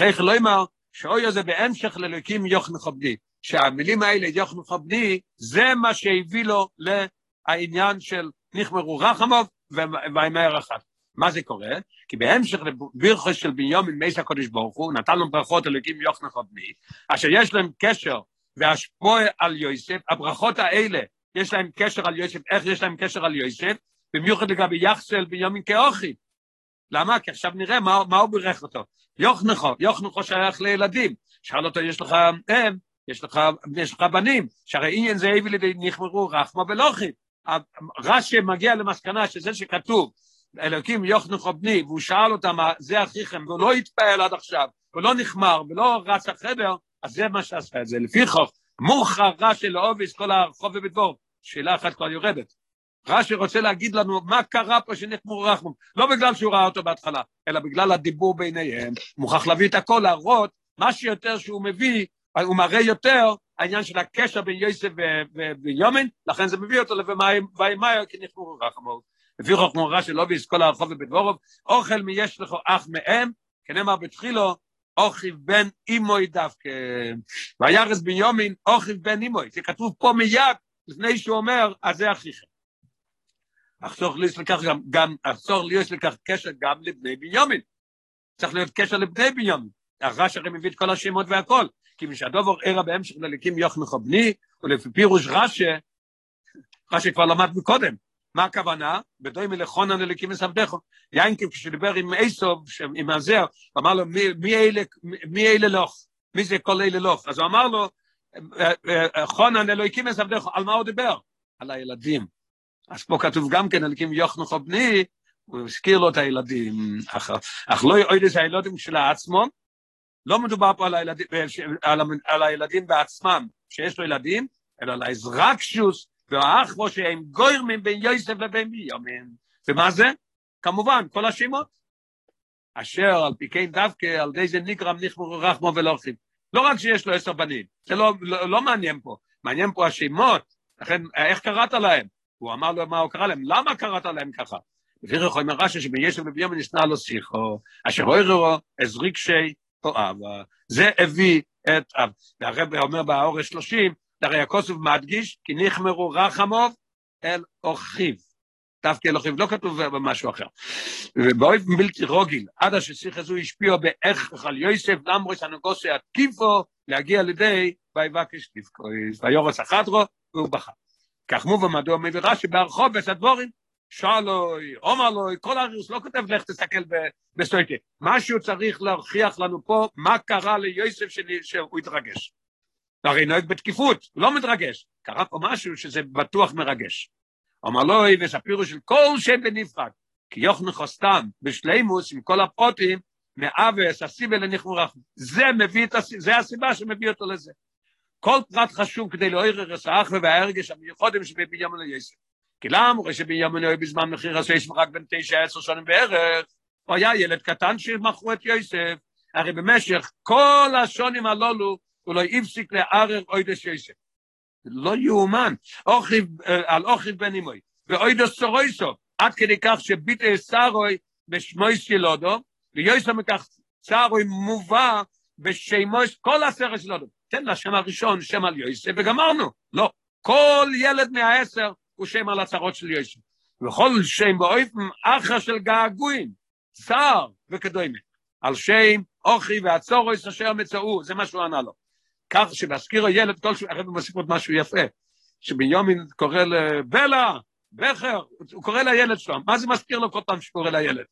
איך לא אמר, שאוי זה בהמשך לאלוקים יוכנך בני. שהמילים האלה, יוכנך בני, זה מה שהביא לו לעניין של נחמרו רחמוב וימהר אחת. מה זה קורה? כי בהמשך לבירכו של בנימין מייס הקודש ברוך הוא, נתן לו ברכות אלוקים יוכנך בני, אשר יש להם קשר והשפוע על יוסף, הברכות האלה, יש להם קשר על יוסף, איך יש להם קשר על יוסף? במיוחד לגבי יחסל בנימין כאוכי. למה? כי עכשיו נראה מה, מה הוא בירך אותו. יוכנחו, יוכנחו שייך לילדים. שאל אותו, יש לך אם, יש לך, יש לך בנים, שהרי עניין זה הביא לידי נחמרו רחמה ולוכי. רש"י מגיע למסקנה שזה שכתוב, אלוקים יוכנחו בני, והוא שאל אותם, זה אחיכם, והוא לא התפעל עד עכשיו, ולא נחמר, ולא רץ החדר, אז זה מה שעשה את זה. לפיכוך, מוכר רש"י לאוביס כל הרחוב ובדבור. שאלה אחת כבר יורדת. רש"י רוצה להגיד לנו מה קרה פה שנחמו רחמום, לא בגלל שהוא ראה אותו בהתחלה, אלא בגלל הדיבור ביניהם, מוכרח להביא את הכל, להראות מה שיותר שהוא מביא, הוא מראה יותר העניין של הקשר בין יוסף ויומן, לכן זה מביא אותו ל"וימאי כי נחמו רחמום. לפי חוכמו רש"י לא ביס כל הרחוב ובדבורוב, אוכל מיש לך אח מהם, כנאמר בתחילו, אוכיב בן אימוי דווקא, וירס ביומין אוכיב בן אימוי, זה כתוב פה מיד לפני שהוא אומר, אז זה אחיכם. אסור להיות לכך גם, גם אסור להיות לכך קשר גם לבני בנימין. צריך להיות קשר לבני בנימין. הרש הרי מביא את כל השמות והכל. כי משהדובר ערה בהמשך לליקים יוכנך בני, ולפי פירוש רש"י, רש"י כבר למד מקודם. מה הכוונה? בדוימי לכונן אליקים מסבדך. יינקב כשדיבר עם איסוב, עם הזר, אמר לו, מי, מי, אלה, מי אלה לוך? מי זה כל אלה לוך? אז הוא אמר לו, חונן אלוהיקים מסבדך, על מה הוא דיבר? על הילדים. אז פה כתוב גם כן, אלוקים יוכנוך בני, הוא הזכיר לו את הילדים, אך, אך לא את הילדים של עצמו, לא מדובר פה על הילדים, על, על הילדים בעצמם, שיש לו ילדים, אלא על האזרקשוס והאח בו שהם גוירמים בין יוסף לבין ביומין. ומה זה? כמובן, כל השמות. אשר על פי כן דווקא, על די זה נגרם נכמו רחמו ולוחים. לא רק שיש לו עשר בנים, זה לא, לא, לא מעניין פה, מעניין פה השמות, לכן איך קראת להם? הוא אמר לו מה הוא קרא להם, למה קראת להם ככה? לפיכך אומר רש"י שבישב וביום נשנא לו שיחו, אשר אוירו אזריק שי אוהבה. זה הביא את אב. והרב אומר באורש שלושים, הרי הכוסף מדגיש, כי נחמרו רחמוב אל אוכיב. דווקא אל אוכיב, לא כתוב במשהו אחר. ובאופן בלתי רוגיל, עד אשר שיח הזו השפיעו באיך על יוסף, למרות שהנגוסי התקיפו, להגיע לידי ויבקש תפקויס, ויורס החדרו, והוא בחר. כך מובן מדוע מביא רש"י בהרחוב את הדבורים, שאלוי, אומר לו, כל הריוס לא כותב לך תסתכל בסטויקי. משהו צריך להוכיח לנו פה מה קרה ליוסף שהוא התרגש. הרי נוהג בתקיפות, הוא לא מתרגש. קרה פה משהו שזה בטוח מרגש. אומר לו, וספירו של כל שם בנפרד, כי יוכנו סתם בשלימוס עם כל הפרוטים, מאבס, הסיבה לנכמורח. זה מביא את הסיבה, זה הסיבה שמביא אותו לזה. כל פרט חשוב כדי לעורר את האחווה וההרגש המיוחדים שבבנימין ליוסף. כי למה שבנימין היה בזמן מחיר הסייס רק בין תשע עשר שנים בערך, הוא היה ילד קטן שמכרו את יוסף, הרי במשך כל השונים הללו הוא לא הפסיק לערער אוידס יוסף. לא יאומן, על אוכיב בן אמוי. ואוידו סורויסו, עד כדי כך שביטי סרוי בשמויס ילודו, ויוסו מכך סרוי מובא בשמויס כל הסרט שלו. תן לשם הראשון שם על יוסף וגמרנו. לא, כל ילד מהעשר הוא שם על הצרות של יוסף. וכל שם באופן אחר של געגועים, צער וכדומה. על שם אוכי והצורויס אשר מצאו, זה מה שהוא ענה לו. כך שבהזכירו ילד כל שהוא, אחרי מוסיף עוד משהו יפה, שביומין קורא לבלה, בכר, הוא קורא לילד שלו, מה זה מזכיר לו כל פעם שקורא לילד?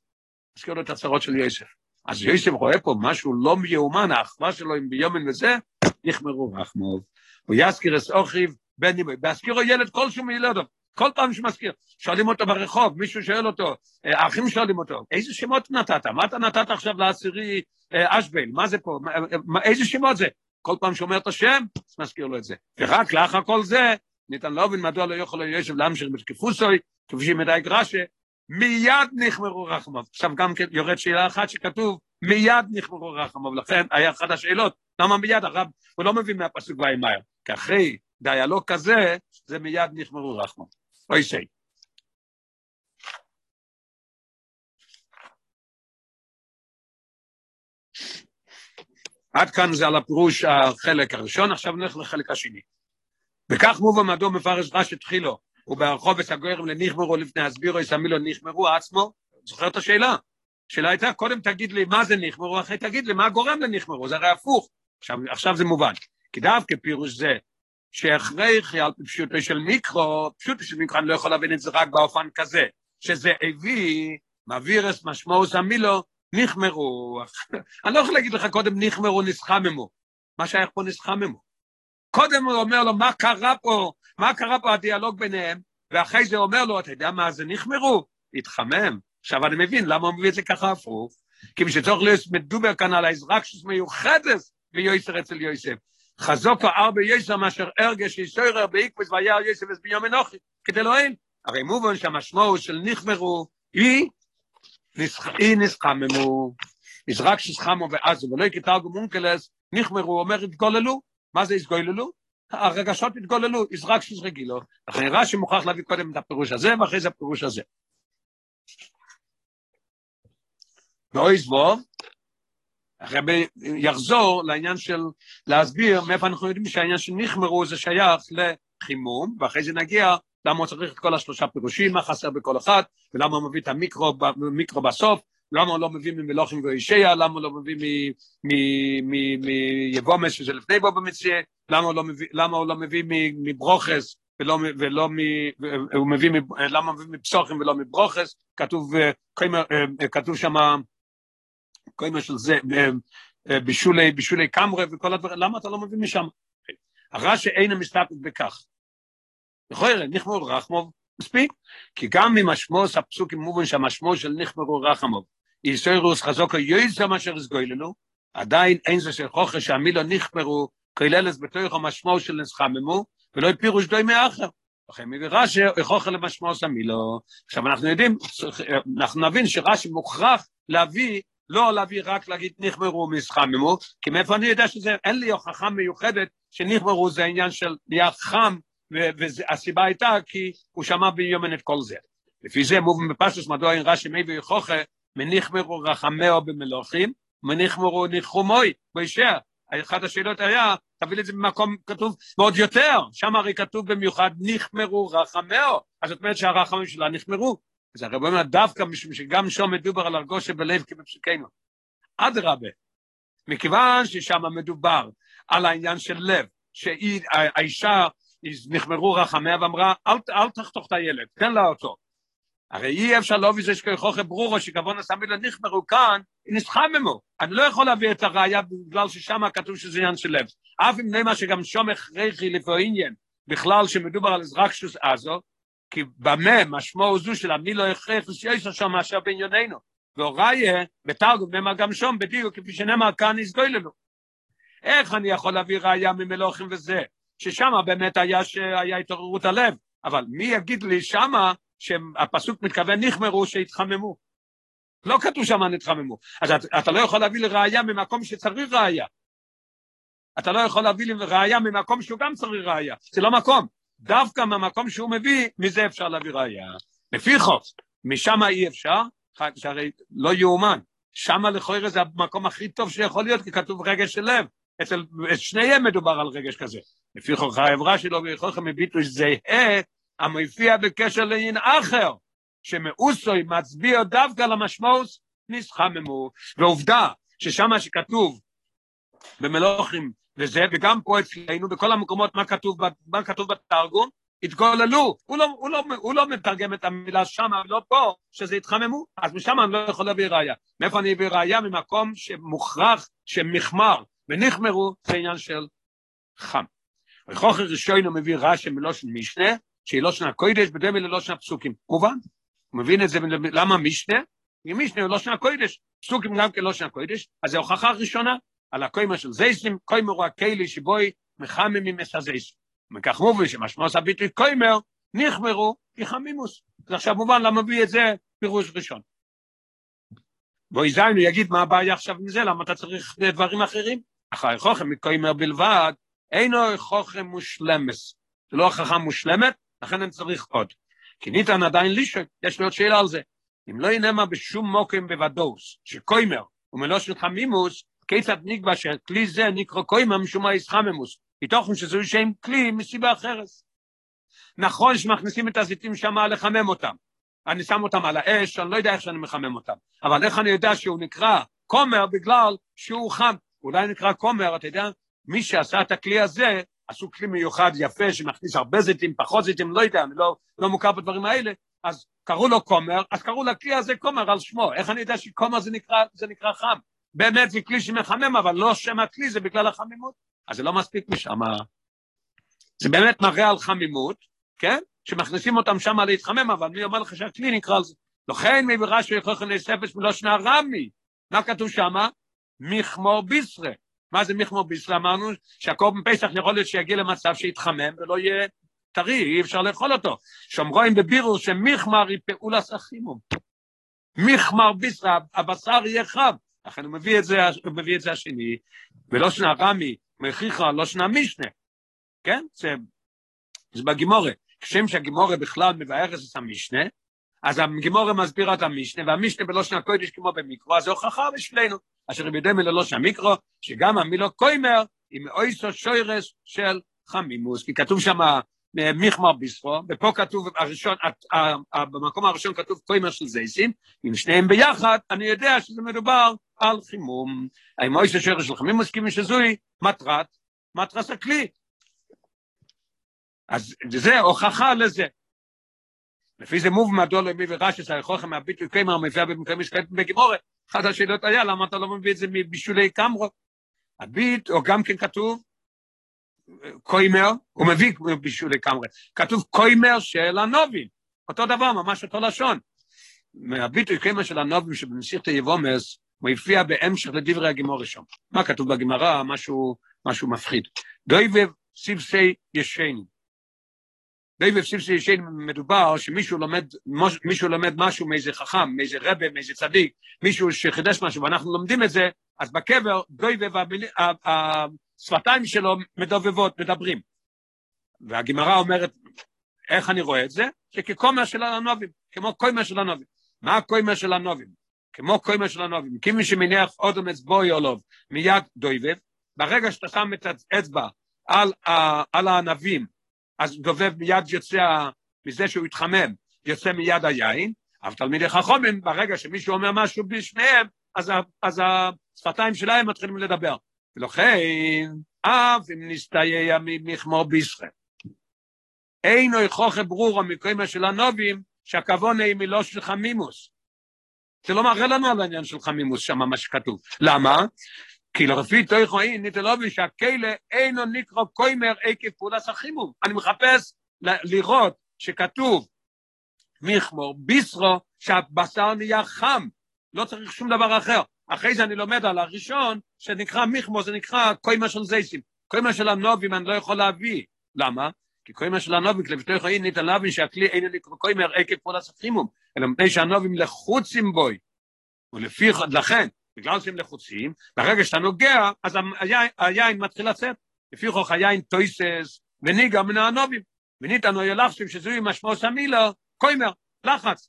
מזכיר לו את הצרות של יוסף. אז יוסף רואה פה משהו לא מיומן, האחווה שלו עם ביומין וזה, נחמרו רחמוב. הוא יזכיר את אוכיב בן נימוי, בהזכירו ילד כלשהו מילדו, כל פעם שמזכיר, שואלים אותו ברחוב, מישהו שואל אותו, אה, האחים שואלים אותו, איזה שמות נתת? מה אתה נתת עכשיו לעשירי אה, אשבל? מה זה פה? איזה שמות זה? כל פעם שאומר את השם, מזכיר לו את זה. ורק לאחר כל זה, ניתן להבין מדוע לא יכול יושב להמשיך בתקפוסוי, כפי שמדי גרשה, מיד נחמרו רחמוב. עכשיו גם כן יורד שאלה אחת שכתוב, מיד נחמרו רחמוב. לכן היה אחת השאלות, למה מיד? הרב, הוא לא מבין מהפסוק וימהר. כי אחרי דיאלוג כזה, זה מיד נחמרו רחמוב. אוי שי. עד כאן זה על הפירוש החלק הראשון, עכשיו נלך לחלק השני. וכך מובן מדוע מפרש רש"י תחילו, את הגוירם לניחמרו לפני הסבירו יסמילו ניחמרו עצמו, זוכר את השאלה? השאלה הייתה, קודם תגיד לי מה זה ניחמרו, אחרי תגיד לי מה גורם לניחמרו, זה הרי הפוך. עכשיו, עכשיו זה מובן. כי דווקא פירוש זה, שהכרחי על פשוטו של מיקרו, פשוטו של מיקרו, אני לא יכול להבין את זה רק באופן כזה, שזה הביא, מעביר את משמעוס המילו, נחמרו. אני לא יכול להגיד לך קודם נחמרו, נסחממו. מה שייך פה נסחממו? קודם הוא אומר לו, מה קרה פה? מה קרה פה הדיאלוג ביניהם? ואחרי זה אומר לו, אתה יודע מה זה נחמרו? התחמם. עכשיו אני מבין למה הוא מביא את זה ככה הפוך. כי בשביל צורך להיות מדובר כאן על האזרקשוס מיוחדת ויועצר אצל יוסף. חזוק ארבע יסר מאשר ארגש יסוירר בעקבוס והיה יוסף אז ביום אנוכי, כדי לא אין. הרי מובן שהמשמעות של נחמרו היא, היא נסחממו. יזרק שסחמו ועזו, ולא יקטרגו מונקלס, נחמרו, אומר התגוללו. מה זה התגוללו? הרגשות התגוללו, יזרק שיש רגילו. לכן רש"י מוכרח להביא קודם את הפירוש הזה, ואחרי זה הפירוש הזה. ואוי זבוב, הרבי יחזור לעניין של להסביר מאיפה אנחנו יודעים שהעניין של נחמרו זה שייך לחימום, ואחרי זה נגיע למה הוא צריך את כל השלושה פירושים, מה חסר בכל אחד, ולמה הוא מביא את המיקרו, המיקרו בסוף, למה הוא לא מביא ממלוכים ואישיה, למה הוא לא מביא מיבומס שזה לפני בו במציאה, למה הוא לא מביא, לא מברוכס ולא, ולא מ... הוא מביא, למה הוא מביא מפסוחים ולא מברוכס, כתוב, כתוב שם כל של זה, בשולי, בשולי קמרה וכל הדברים, למה אתה לא מביא משם? הרש"י אינו מסתפק בכך. להיות, נכמרו רחמוב, מספיק, כי גם ממשמוס הפסוקים מובן שהמשמוס של נכמרו רחמוב, איסוירוס חזוקו יויסה מאשר הסגוילנו, עדיין אין זה של חוכר שהמילו נכמרו, כוללת בתוך המשמעות של נסחממו, ולא פירוש דוי מאחר. לכן מביא רש"י, חוכר למשמעות המילו. עכשיו אנחנו יודעים, אנחנו נבין שרש"י מוכרח להביא לא להביא רק להגיד נחמרו מסחממו, כי מאיפה אני יודע שזה, אין לי הוכחה מיוחדת שנחמרו זה עניין של נהיה חם, והסיבה הייתה כי הוא שמע ביומן את כל זה. לפי זה מובן בפסוס מדוע אין רש"י מי ויכוכה, מנחמרו רחמאו במלוכים, מנחמרו נחומוי, בישר. אחת השאלות היה, תביא את זה במקום כתוב ועוד יותר, שם הרי כתוב במיוחד נחמרו רחמאו, אז זאת אומרת שהרחמים שלה נחמרו, אז הרב אומר דווקא משום שגם שם מדובר על הרגושה בלב כבפסוקנו. אדרבה, מכיוון ששם מדובר על העניין של לב, שהאישה נחמרו רחמיה ואמרה, אל, אל תחתוך את הילד, תן לה אותו. הרי אי אפשר להביא זה שכוחו ברורו שכבון עשה מילה נחמרו כאן, נסחממו. אני לא יכול להביא את הראייה בגלל ששם כתוב שזה עניין של לב. אף אם נאמר שגם שום הכרחי לפו עניין, בכלל שמדובר על אזרקשוס עזו, כי במה משמעו זו של המילו הכרח שיש שם מאשר בענייננו. והוראיה, בתרגום נאמר גם שום בדיוק, כפי שנאמר כאן יסגוי לנו. איך אני יכול להביא ראייה ממלוכים וזה? ששם באמת היה שהיה התעוררות הלב, אבל מי יגיד לי שמה שהפסוק מתכוון נחמרו שהתחממו? לא כתוב שם נתחממו. אז אתה, אתה לא יכול להביא לי ראייה ממקום שצריך ראייה. אתה לא יכול להביא לי ראייה ממקום שהוא גם צריך ראייה. זה לא מקום. דווקא מהמקום שהוא מביא, מזה אפשר להביא ראייה. לפי חוף, משם אי אפשר, שהרי לא יאומן. שם לכאורה זה המקום הכי טוב שיכול להיות, כי כתוב רגש של לב. אצל שניהם מדובר על רגש כזה. לפי חוק העברה שלו, ויכולכם מביטוי זהה, המופיע בקשר לעניין אחר, שמאוסוי מצביע דווקא למשמעות נסחממו. ועובדה, ששם שכתוב במלוכים וזה, וגם פה אצלנו, בכל המקומות, מה כתוב, מה כתוב בתרגום? התגוללו, הוא לא, הוא, לא, הוא לא מתרגם את המילה שמה ולא פה, שזה התחממו, אז משם אני לא יכול להביא ראייה. מאיפה אני אביא ראייה? ממקום שמוכרח, שמחמר, ונחמרו, זה עניין של חם. וחוכר ראשון הוא מביא רש"י מלושן משנה, שהיא לושן הקוידש, בדומה ללושן הפסוקים. מובן, הוא מבין את זה, למה משנה? כי משנה הוא לושן הקוידש, פסוקים גם כן לושן הקוידש, אז זו הוכחה ראשונה על הקוימה של זייסים, קוימר הוא הכלי שבוי מחממים את הזייסים. מכך מובי שמשמעוס הביטוי קוימר, נחמרו כחמימוס. אז עכשיו מובן למה מביא את זה פירוש ראשון. בואי זין הוא יגיד מה הבעיה עכשיו עם זה, למה אתה צריך דברים אחרים? אחרי חוכם מקוימר בלבד, אינו חוכם מושלמס. זה לא הוכחה מושלמת, לכן אני צריך עוד. כי ניתן עדיין לישון, יש לי עוד שאלה על זה. אם לא ינמה בשום מוקם בוודאוס, שקוימר הוא מלושן חמימוס, כיצד נקבע שכלי זה נקרא קוימר משום הישחממוס, מתוכן שזהו שם כלי מסיבה אחרת. נכון שמכניסים את הזיתים שם לחמם אותם. אני שם אותם על האש, אני לא יודע איך שאני מחמם אותם. אבל איך אני יודע שהוא נקרא כומר בגלל שהוא חם. אולי נקרא כומר, אתה יודע, מי שעשה את הכלי הזה, עשו כלי מיוחד יפה שמכניס הרבה זיתים, פחות זיתים, לא יודע, אני לא, לא מוכר בדברים האלה, אז קראו לו כומר, אז קראו לכלי הזה כומר על שמו. איך אני יודע שכומר זה נקרא, זה נקרא חם? באמת זה כלי שמחמם, אבל לא שם הכלי, זה בגלל החמימות. אז זה לא מספיק משם. זה באמת מראה על חמימות, כן? שמכניסים אותם שם להתחמם, אבל מי אומר לך שהכלי נקרא על זה? לכן מבירה שיכול להספס מלושנה רמי. מה כתוב שם? מכמור בישרה. מה זה מכמור בישרה? אמרנו שהקורבן פסח יכול להיות שיגיע למצב שיתחמם ולא יהיה טרי, אי אפשר לאכול אותו. שאומרים בבירור שמכמר היא פעולה סחימום. מכמר בישרה, הבשר יהיה חם. לכן הוא מביא את זה, הוא מביא את זה השני, ולא שנה רמי, מכריחה, לא שנה משנה, כן? זה, זה בגימורה. כשם שהגימורה בכלל מבאר את המשנה, אז הגימורה מסבירה את המשנה, והמשנה בלושן הקודש כמו במיקרו, אז זה הוכחה בשבילנו, אשר בידי ללושן המיקרו, שגם המילו קוימר היא מאויסו שוירס של חמימוס, כי כתוב שם מיכמר ביסרו, ופה כתוב, הראשון, במקום הראשון כתוב קוימר של זייסים, עם שניהם ביחד, אני יודע שזה מדובר על חימום. המויסו שוירס של חמימוס, כי שזוהי מטרת, מטרת הכלי, אז זה הוכחה לזה. לפי זה מוב מדוע לא מביא ורש"ס היכולכם מהביטוי קיימר המביאה במקום משקעת בגימורת. אחת השאלות היה למה אתה לא מביא את זה מבישולי קמרו. הביט, או גם כן כתוב, קוימר, הוא מביא בישולי קמרו, כתוב קוימר של הנובים, אותו דבר, ממש אותו לשון. מהביטוי קיימר של הנובים שבמסיכת היבומס, הוא הופיע בהמשך לדברי הגימור ראשון. מה כתוב בגימרה? משהו, משהו מפחיד. דויבב סיבסי ישנים. די בפסיב שישן מדובר שמישהו לומד, מישהו לומד משהו מאיזה חכם, מאיזה רבה, מאיזה צדיק, מישהו שחידש משהו, ואנחנו לומדים את זה, אז בקבר דוי והשפתיים שלו מדובבות, מדברים. והגמרא אומרת, איך אני רואה את זה? שכקומר של הנובים, כמו קומר של הנובים. מה הקומר של הנובים? כמו קומר של הנובים. כי מי שמניח אודום אצבעוי עולוב מיד דויבב, ברגע שאתה שם את האצבע על, על הענבים, אז דובב מיד יוצא, מזה שהוא התחמם, יוצא מיד היין, אבל תלמידי חכומים, ברגע שמישהו אומר משהו בשניהם, אז, אז השפתיים שלהם מתחילים לדבר. ולכן, אף אם נסתייע ממכמו בישראל. אינו יכוחה ברורו מקוימה של הנובים, שהכוונה היא מלא של חמימוס. זה לא מראה לנו על העניין של חמימוס שם, מה שכתוב. למה? כי לפי תויכו אין ניתלובי שהכלא אינו נקרא קוימר עקב פעולת החימום. אני מחפש לראות שכתוב מיכמור, ביסרו, שהבשר נהיה חם, לא צריך שום דבר אחר. אחרי זה אני לומד על הראשון, שנקרא מיכמור, זה נקרא קוימר של זייסים. קוימר של הנובים אני לא יכול להביא. למה? כי קוימר של הנובים, תויכו אין ניתלובי שהכלי אינו נקרא קוימר עקב פעולת החימום, אלא מפני שהנובים לחוצים בוי. ולפי, לכן, בגלל שהם לחוצים, ברגע שאתה נוגע, אז היין, מתחיל לצאת. לפי חוך היין טויסס וניגה מן הענובים. וניתן או ילחשב שזוהי משמעות המילו, קוימר, לחץ.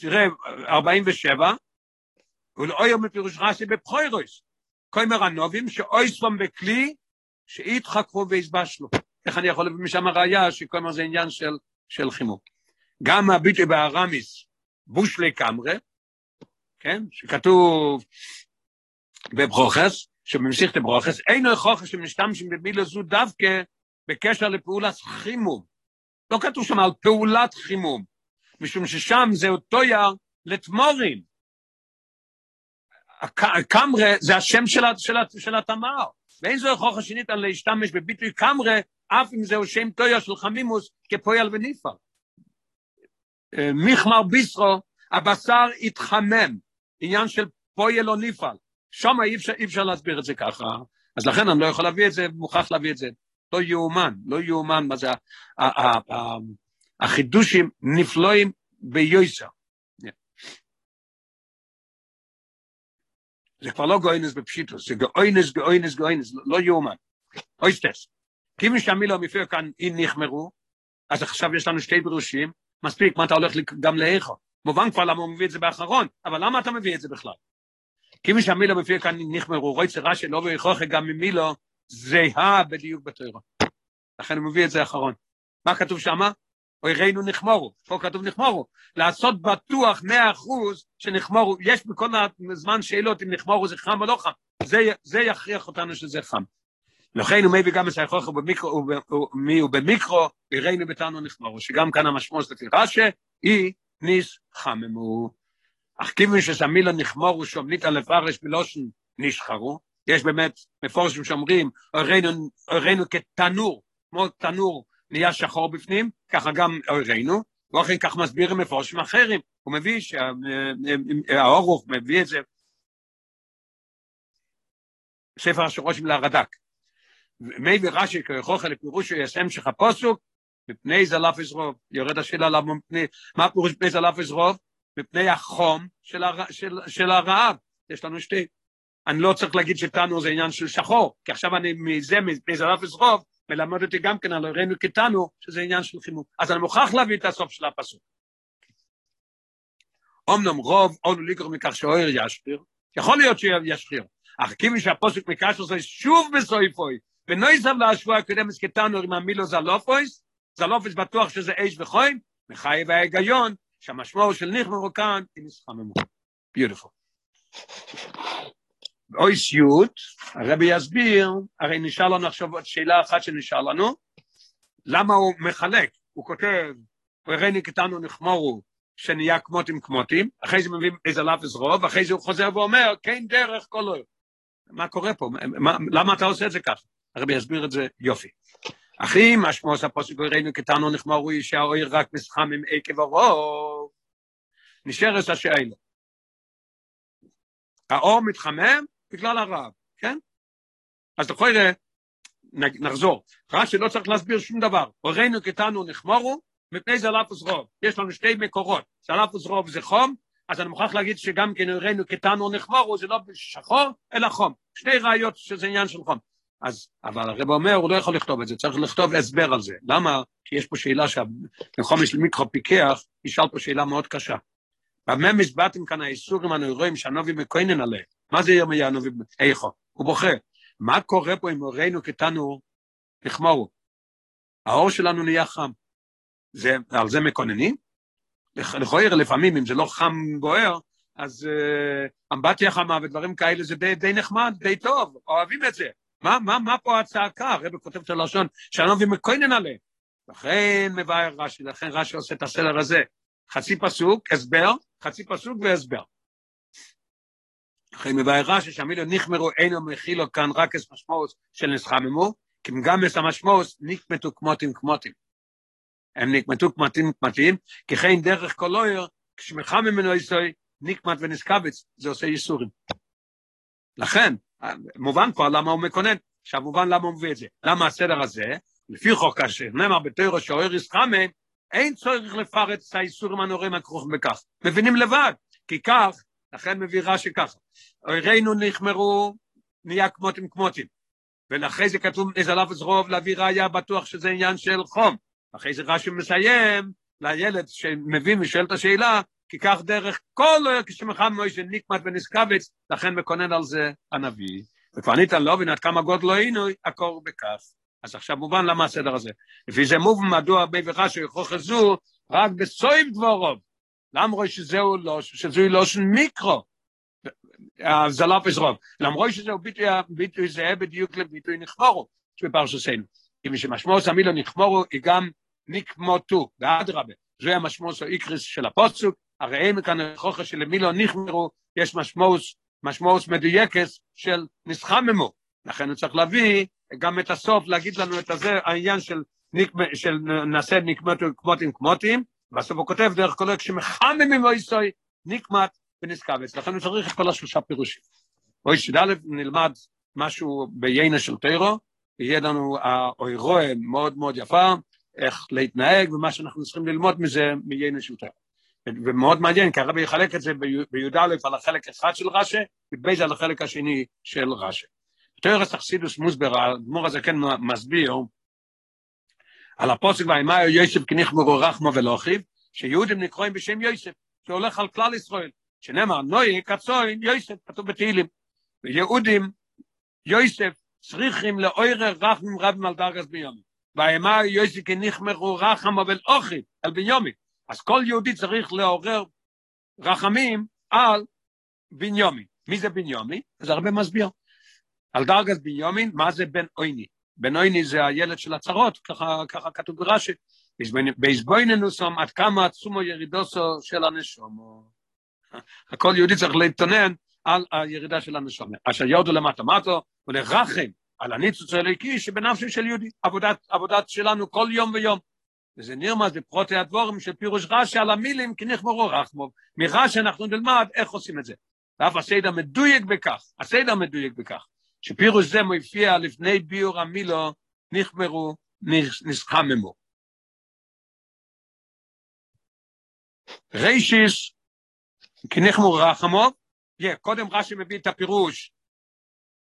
תראה, 47, ולאויר מפירוש רש"י בפחוירוס, קוימר הנובים שאויספום בכלי שהתחככו והסבשלו. איך אני יכול להביא משם הראייה שקוימר זה עניין של, של חימום. גם הביטוי בארמיס, בושלי קמרה, כן, שכתוב בברוכס, שבמשיכת ברוכס, אין הוכחה שמשתמשים במילה זו דווקא בקשר לפעולת חימום. לא כתוב שם על פעולת חימום, משום ששם זה אותו יר לתמורים. קמרה זה השם של, של, של התמר, ואין זו הוכחה שניתן להשתמש בביטוי קמרה, אף אם זהו שם טויה של חמימוס כפועל וניפל. מיכמר ביסרו, הבשר התחמם, עניין של פועל או ניפל. שם אי אפשר, אי אפשר להסביר את זה ככה, אז לכן אני לא יכול להביא את זה, מוכרח להביא את זה. לא יאומן, לא יאומן מה זה, החידושים נפלואים ביוסר. זה כבר לא גוינס בפשיטוס, זה גוינס, גוינס, גוינס, לא יאומן. אויסטס. כי מי שהמילה מופיע כאן, אם נחמרו, אז עכשיו יש לנו שתי ברושים, מספיק, מה אתה הולך גם לאיכו? מובן כבר למה הוא מביא את זה באחרון, אבל למה אתה מביא את זה בכלל? כי מי שהמילה מופיע כאן, נחמרו, רוי צרה שלא ויכוכה גם ממילו, זהה בדיוק בתוירו. לכן הוא מביא את זה אחרון. מה כתוב שמה? אוירינו נחמורו, פה כתוב נחמורו, לעשות בטוח מאה אחוז שנחמורו, יש בכל הזמן שאלות אם נחמורו זה חם או לא חם, זה, זה יכריח אותנו שזה חם. לכן הוא מביא גם את היכוח מי הוא במיקרו, אוירינו בתנו נחמורו, שגם כאן המשמעות לפי רש"א, היא ניס חממו. אך כיוון שסמילה נחמורו שומנית על לפרש בלושן נשחרו, יש באמת מפורשים שאומרים, אוירינו כתנור, כמו תנור נהיה שחור בפנים, ככה גם אוירינו, ואוכן כך מסבירים מפורשים אחרים, הוא מביא שהאורוך מביא את זה, ספר השורשים לרד"ק. מביא רש"י כהוכחה לפירוש יסם שלך פוסוק, מפני זלף יזרוב, יורד השאלה למה מפני, מה פירוש מפני זלף יזרוב? מפני החום של, הר, של, של הרעב, יש לנו שתי. אני לא צריך להגיד שתנו זה עניין של שחור, כי עכשיו אני מזה, מפני זלף יזרוב, מלמד אותי גם כן על הראינו קטנו, שזה עניין של חימום. אז אני מוכרח להביא את הסוף של הפסוק. אמנם רוב אונו לקרוא מכך שאוהר ישחיר, יכול להיות שישחיר, אך כיוון שהפוסק מקשר זה שוב בסויפוי, ונויסב להשבוע הקודמת קטנו עם המילו זלופויס, זלופויס בטוח שזה אש וחוים, מחייב ההיגיון, שהמשמעות של נכמרו כאן היא נסחממו. ביוטיפול. אוי סיוט, הרבי יסביר, הרי נשאר לנו עכשיו עוד שאלה אחת שנשאר לנו, למה הוא מחלק, הוא כותב, וראיני קטנו נחמורו, שנהיה כמותים כמותים, אחרי זה מביא איזה לאפס רוב, אחרי זה הוא חוזר ואומר, כן דרך כל אוהב. מה קורה פה? מה, למה אתה עושה את זה ככה? הרבי יסביר את זה יופי. אחי, משמעוס הפוסק וראינו קטנו נחמורו, שהאויר רק מסחם עם עקב הרוב, נשארת השאלה. האור מתחמם, בגלל הרעב, כן? אז לכל נחזור. רש"י לא צריך להסביר שום דבר. הורינו קטנו נחמורו, מפני זה אלפוס רוב. יש לנו שתי מקורות. זה אלפוס רוב זה חום, אז אני מוכרח להגיד שגם כן הורינו קטנו נחמורו, זה לא שחור, אלא חום. שתי ראיות שזה עניין של חום. אז, אבל הרב אומר, הוא לא יכול לכתוב את זה, צריך לכתוב הסבר על זה. למה? כי יש פה שאלה שהחומש של מיקרו פיקח, ישאל פה שאלה מאוד קשה. במה מסבטים כאן האיסורים הנוירואים שהנובי מקוינן עליהם? מה זה ירמיה הנובי? איכו? הוא בוכה. מה קורה פה אם הורינו קטנו נחמורו? האור שלנו נהיה חם. זה, על זה מקוננים? לכויר לפעמים, אם זה לא חם בוער, אז uh, אמבטיה חמה ודברים כאלה זה די, די נחמד, די טוב, אוהבים את זה. מה, מה, מה פה הצעקה? הרב כותב את הלשון, שהנובי מקונן עליהם. לכן מבאר רש"י, לכן רש"י עושה את הסדר הזה. חצי פסוק, הסבר, חצי פסוק והסבר. אחרי מבאר רש"י שהמילה נחמרו אינו מכילו כאן רק את משמעות של נסחממו, כי גם את המשמעות נקמתו כמותים כמותים. הם נקמתו כמותים כמותים, כי כן דרך כל אויר, כשמחמם ממנו יסוי, נקמת ונסקבץ, זה עושה ייסורים. לכן, מובן כבר למה הוא מקונן, עכשיו מובן למה הוא מביא את זה. למה הסדר הזה? לפי חוק כאשר נאמר בתוירו שאויר יסחמם, אין צורך לפרט את האיסורים הנוראים הכרוכים בכך. מבינים לבד, כי כך, לכן מביא רש"י ככה, אוירינו נחמרו, נהיה כמותים כמותים. ולאחרי זה כתוב איזה עליו רוב להביא ראיה בטוח שזה עניין של חום. אחרי זה רש"י מסיים לילד שמבין ושואל את השאלה, כי כך דרך כל כשמחם מוישה נקמת ונשכבץ, לכן מקונן על זה הנביא. וכבר ניתן לא עד כמה גודלו היינו, הקור בכף. אז עכשיו מובן למה הסדר הזה. לפי זה מובן מדוע בי וחשו יכוך זו רק בסויב דבורוב. למרות שזהו לא, שזוהי לא של מיקרו. זלף רוב. למרות שזהו ביטוי, ביטוי זהה בדיוק לביטוי נכמורו, שבפרשתנו. כי משמשמעות המילה נכמורו היא גם נקמותו, ואדרבה. זוהי המשמעות האיקריס של הפוסוק, הרי כאן חוכר שלמילו נכמרו, יש משמעות, משמעות מדויקת של נסחממו. לכן הוא צריך להביא גם את הסוף, להגיד לנו את הזה, העניין של, של נעשה נקמתו כמותים כמותים, בסוף הוא כותב דרך כל כשמחממים אויסוי נקמת ונזכבץ. לכן הוא צריך את כל השלושה פירושים. אוי שד' נלמד משהו ביינה של טיירו, יהיה לנו האוירואה מאוד מאוד יפה, איך להתנהג ומה שאנחנו צריכים ללמוד מזה מיינה של טיירו. ומאוד מעניין, כי הרבי יחלק את זה בי"א על החלק אחד של רש"י, ובייז על החלק השני של רש"י. תוירס אכסידוס מוסבר, האדמו"ר הזה כן מסביר, על הפוסק והאימה יוסף כניחמרו רחמו ולאחיו, שיהודים נקרואים בשם יוסף, שהולך על כלל ישראל, שנאמר נוי קצוין יוסף, כתוב בתהילים, ויהודים יוסף צריכים לאוירר רחמים רבים על דרגס ביומי, והאימה יוסף כניחמרו רחמו ולאחיו, על ביומי, אז כל יהודי צריך לעורר רחמים על בניומי. מי זה בניומי? זה הרבה מסביר. על דרגת בניומין, מה זה בן אויני? בן אויני זה הילד של הצרות, ככה, ככה כתוב ברש"י. בעזבויננוסום עד כמה עצומו ירידוסו של הנשומו. הכל יהודי צריך להתונן על הירידה של הנשומה. אשר יורדו למטה מטו ולרחם על הניצוץ האלוקי שבנפשו של יהודי. עבודת, עבודת שלנו כל יום ויום. וזה נרמז בפרוטי הדבורים של פירוש רש"י על המילים כי נחמרו רחמוב. מרש"י אנחנו נלמד איך עושים את זה. ואף הסדר מדויק בכך, הסדר מדויק בכך. שפירוש זה מופיע לפני ביור המילו, נחמרו, נסחממו. רישיס, כי נחמרו רחמו, yeah, קודם רש"י מביא את הפירוש,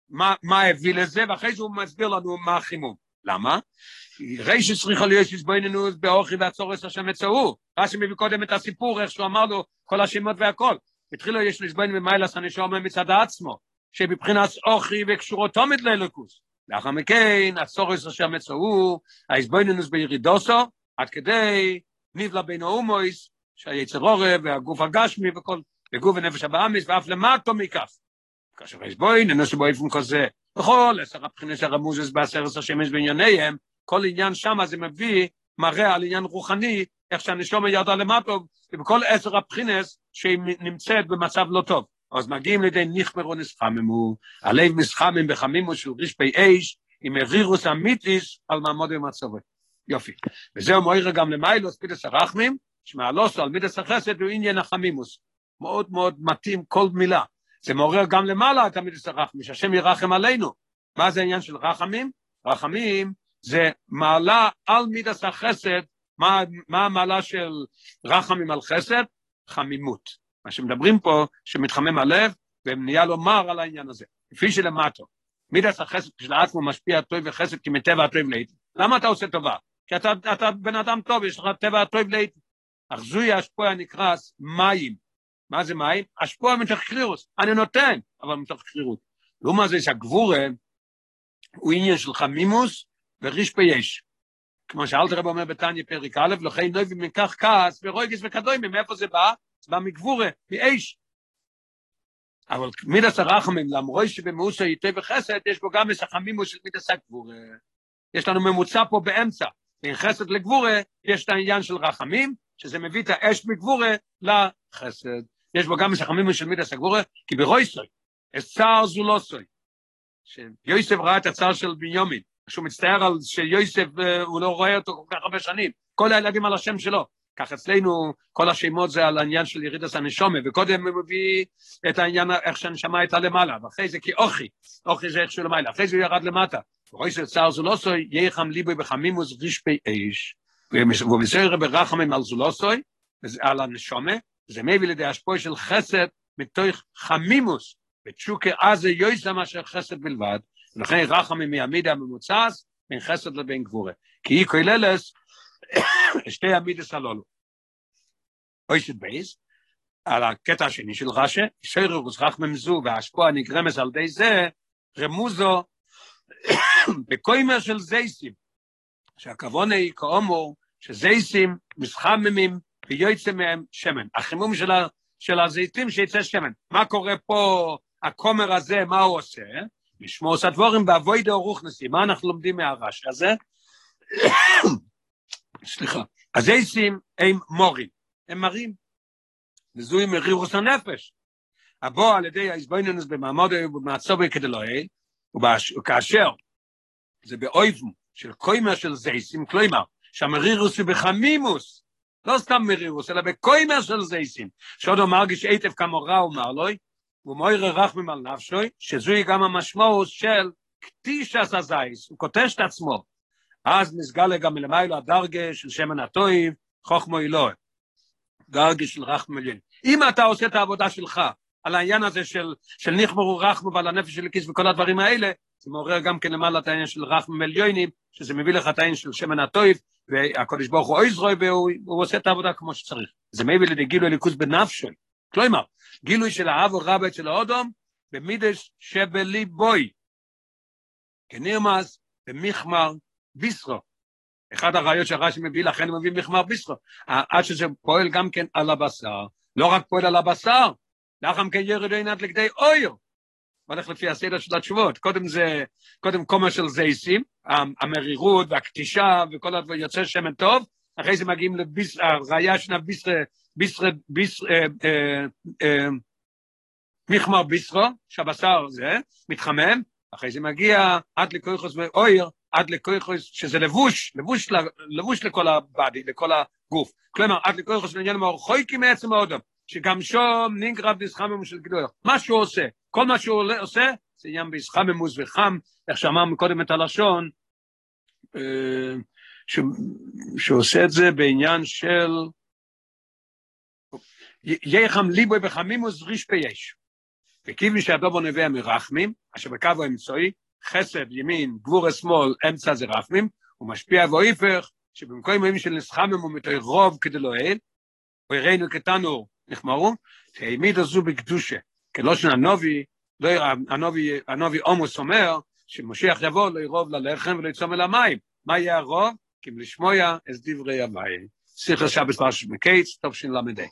מה, מה הביא לזה, ואחרי זה הוא מסביר לנו מה החימום. למה? רישיס צריכה להיות שסבויננו באוכי והצורס השם מצאו. רש"י מביא קודם את הסיפור, איך שהוא אמר לו כל השמות והכל. התחילו יש לסבוין במיילס הנשום מצד עצמו. שבבחינת אוכי וקשורו תומד לאלוקוס. לאחר מכן, הצורס אשר מצאו, ההסבויננוס בירידוסו, עד כדי נבלה בין האומויס, שהיצר עורב והגוף הגשמי וכל, וגוף הנפש הבאמיס, ואף למטו מכך. כאשר הסבויננוס באופן כזה, בכל עשר הבחינות של הרמוזס בעשר עשר שמש בענייניהם, כל עניין שם זה מביא, מראה על עניין רוחני, איך שהנשומה ירדה למטו, ובכל עשר הבחינס שהיא נמצאת במצב לא טוב. אז מגיעים לידי נחמרו נסחממו, הלב מסחמם בחמימו של רשפי אש, עם הרירוס אמיתיס על מעמוד ומצבו. יופי. וזהו מוירה גם למיילוס פידס הרחמים, שמעלוסו על מידס החסד הוא עניין החמימוס. מאוד מאוד מתאים כל מילה. זה מעורר גם למעלה את המידס הרחמים, שהשם ירחם עלינו. מה זה העניין של רחמים? רחמים זה מעלה על מידס החסד, מה, מה המעלה של רחמים על חסד? חמימות. מה שמדברים פה, שמתחמם הלב, ונהיה לו מר על העניין הזה. כפי שלמטו, מידס החסד כשלעצמו משפיע טוב וחסד כי מטבע הטוב לעיתים. למה אתה עושה טובה? כי אתה, אתה בן אדם טוב, יש לך טבע הטוב לעיתים. אך זוהי השפוע נקרס מים. מה זה מים? השפוע מתוך קרירוס. אני נותן, אבל מתוך קרירות. לעומת זה שהגבורה הוא עניין של חמימוס וריש יש. כמו שאלתר רב אומר בתניא פרק א', לכן נויבים מכך כעס ורויגס וכדוימים, מאיפה זה בא? זה בא מגבורה, מאש. אבל מידס הרחמים, למרוי שבמאוסו ייתה וחסד, יש בו גם מסחמימו של מידס הגבורה. יש לנו ממוצע פה באמצע. בין חסד לגבורה, יש את העניין של רחמים, שזה מביא את האש מגבורה לחסד. יש בו גם מסחמימו של מידס הגבורה, כי ברויסוי, אסצר זולוסוי, שיוסף ראה את הצער של בניומין, שהוא מצטער על שיוסף, הוא לא רואה אותו כל כך הרבה שנים, כל הילדים על השם שלו, כך אצלנו כל השמות זה על העניין של ירידת הנשומה, וקודם הוא מביא את העניין איך שהנשמה הייתה למעלה, ואחרי זה כי אוכי, זה איך שהוא למעלה, אחרי זה הוא ירד למטה. ורואי של צער זולוסוי, יחם ליבוי בחמימוס רשפי אש, מסויר ברחמים על זולוסוי, על הנשומה, זה מביא לידי השפוע של חסד מתוך חמימוס, ותשוקה אז זה יויסה מאשר חסד בלבד, ולכן רחמים מימידה הממוצעת בין חסד לבין גבורה. כי היא כוללת שתי המידס הללו. אויסט בייס, על הקטע השני של רש"י, שיירוס רחמם זו וההשפוע נגרמת על ידי זה, רמוזו בקוימר של זייסים, שהכוונה היא כאומר שזייסים מסחממים ויוצא מהם שמן. החימום של, ה, של הזיתים שיצא שמן. מה קורה פה, הכומר הזה, מה הוא עושה? לשמור סדבורים באבוידו רוכנסי. מה אנחנו לומדים מהרש"י הזה? סליחה. הזייסים הם מורים, הם מרים. וזוהי מרירוס הנפש. הבוא על ידי האיזבויננס במעמוד ובמצובי כדלוהי, וכאשר זה באויבם של קוימר של זייסים, כלומר, שהמרירוס הוא בחמימוס, לא סתם מרירוס, אלא בקוימר של זייסים, שעוד הוא מרגיש היטב כמו רע אומר לו, ומוי רחמם על נפשוי, שזוהי גם המשמעות של קטישס הזייס, הוא קוטש את עצמו, אז נסגל גם מלמיילו הדרגה של שמן הטויב, חוכמו אלוהי. דרגה של רחם עליין. אם אתה עושה את העבודה שלך על העניין הזה של, של ניחמרו רחמו ועל הנפש של הכיס וכל הדברים האלה, זה מעורר גם כן למעלה את העניין של רחם עליונים, שזה מביא לך את העניין של שמן הטויב, והקדוש ברוך הוא אויזרוי, והוא עושה את העבודה כמו שצריך. זה מביא לידי גילוי ליכוס בנפשוי. כלומר, גילוי של האב ורבת של האודום, במידש שבליבוי. כנרמז במחמר ביסרו. אחד הרעיות שהרש"י מביא, לכן הוא מביא מחמר ביסרו. עד שזה פועל גם כן על הבשר, לא רק פועל על הבשר, לאחר מכן ירד עינת לכדי אויר. הולך לפי הסדר של התשובות. קודם זה, קודם קומה של זייסים, המרירות והקטישה וכל הדברים, יוצא שמן טוב, אחרי זה מגיעים לראייה של הביסרה, ביסרה, ביסרה, אה, אה, אה, מחמר ביסרו, שהבשר זה, מתחמם, אחרי זה מגיע עד לכויכוס ואויר, עד לכויכוס, שזה לבוש, לבוש, לבוש לכל הבאדי, לכל הגוף. כלומר, עד לכויכוס לעניין מאורחויקים מעצם האודם, שגם שום נינגרב דיסחממוס של גדול. מה שהוא עושה, כל מה שהוא עושה, זה עניין ביסחממוס וחם, איך שאמרנו קודם את הלשון, שהוא עושה את זה בעניין של יחם ליבוי בחמימוס ריש פייש. וכיוון שהדובו נביא מרחמים, אשר בקו האמצעי, חסד, ימין, גבור השמאל, אמצע זה רחמים, הוא משפיע והיפך, שבמקום ימים של נסחמם הוא מתוי רוב כדי לא אל, ויראינו כתנו נחמרו, שהעמיד הזו בקדושה, כלושן הנובי, לא, הנובי, הנובי עומוס אומר, שמשיח יבוא לא ירוב ללחם ולא יצום אל המים. מה יהיה הרוב? כי אם לשמוע את דברי המים. שיחה שבת פרשת מקייץ, טוב שנלמדי.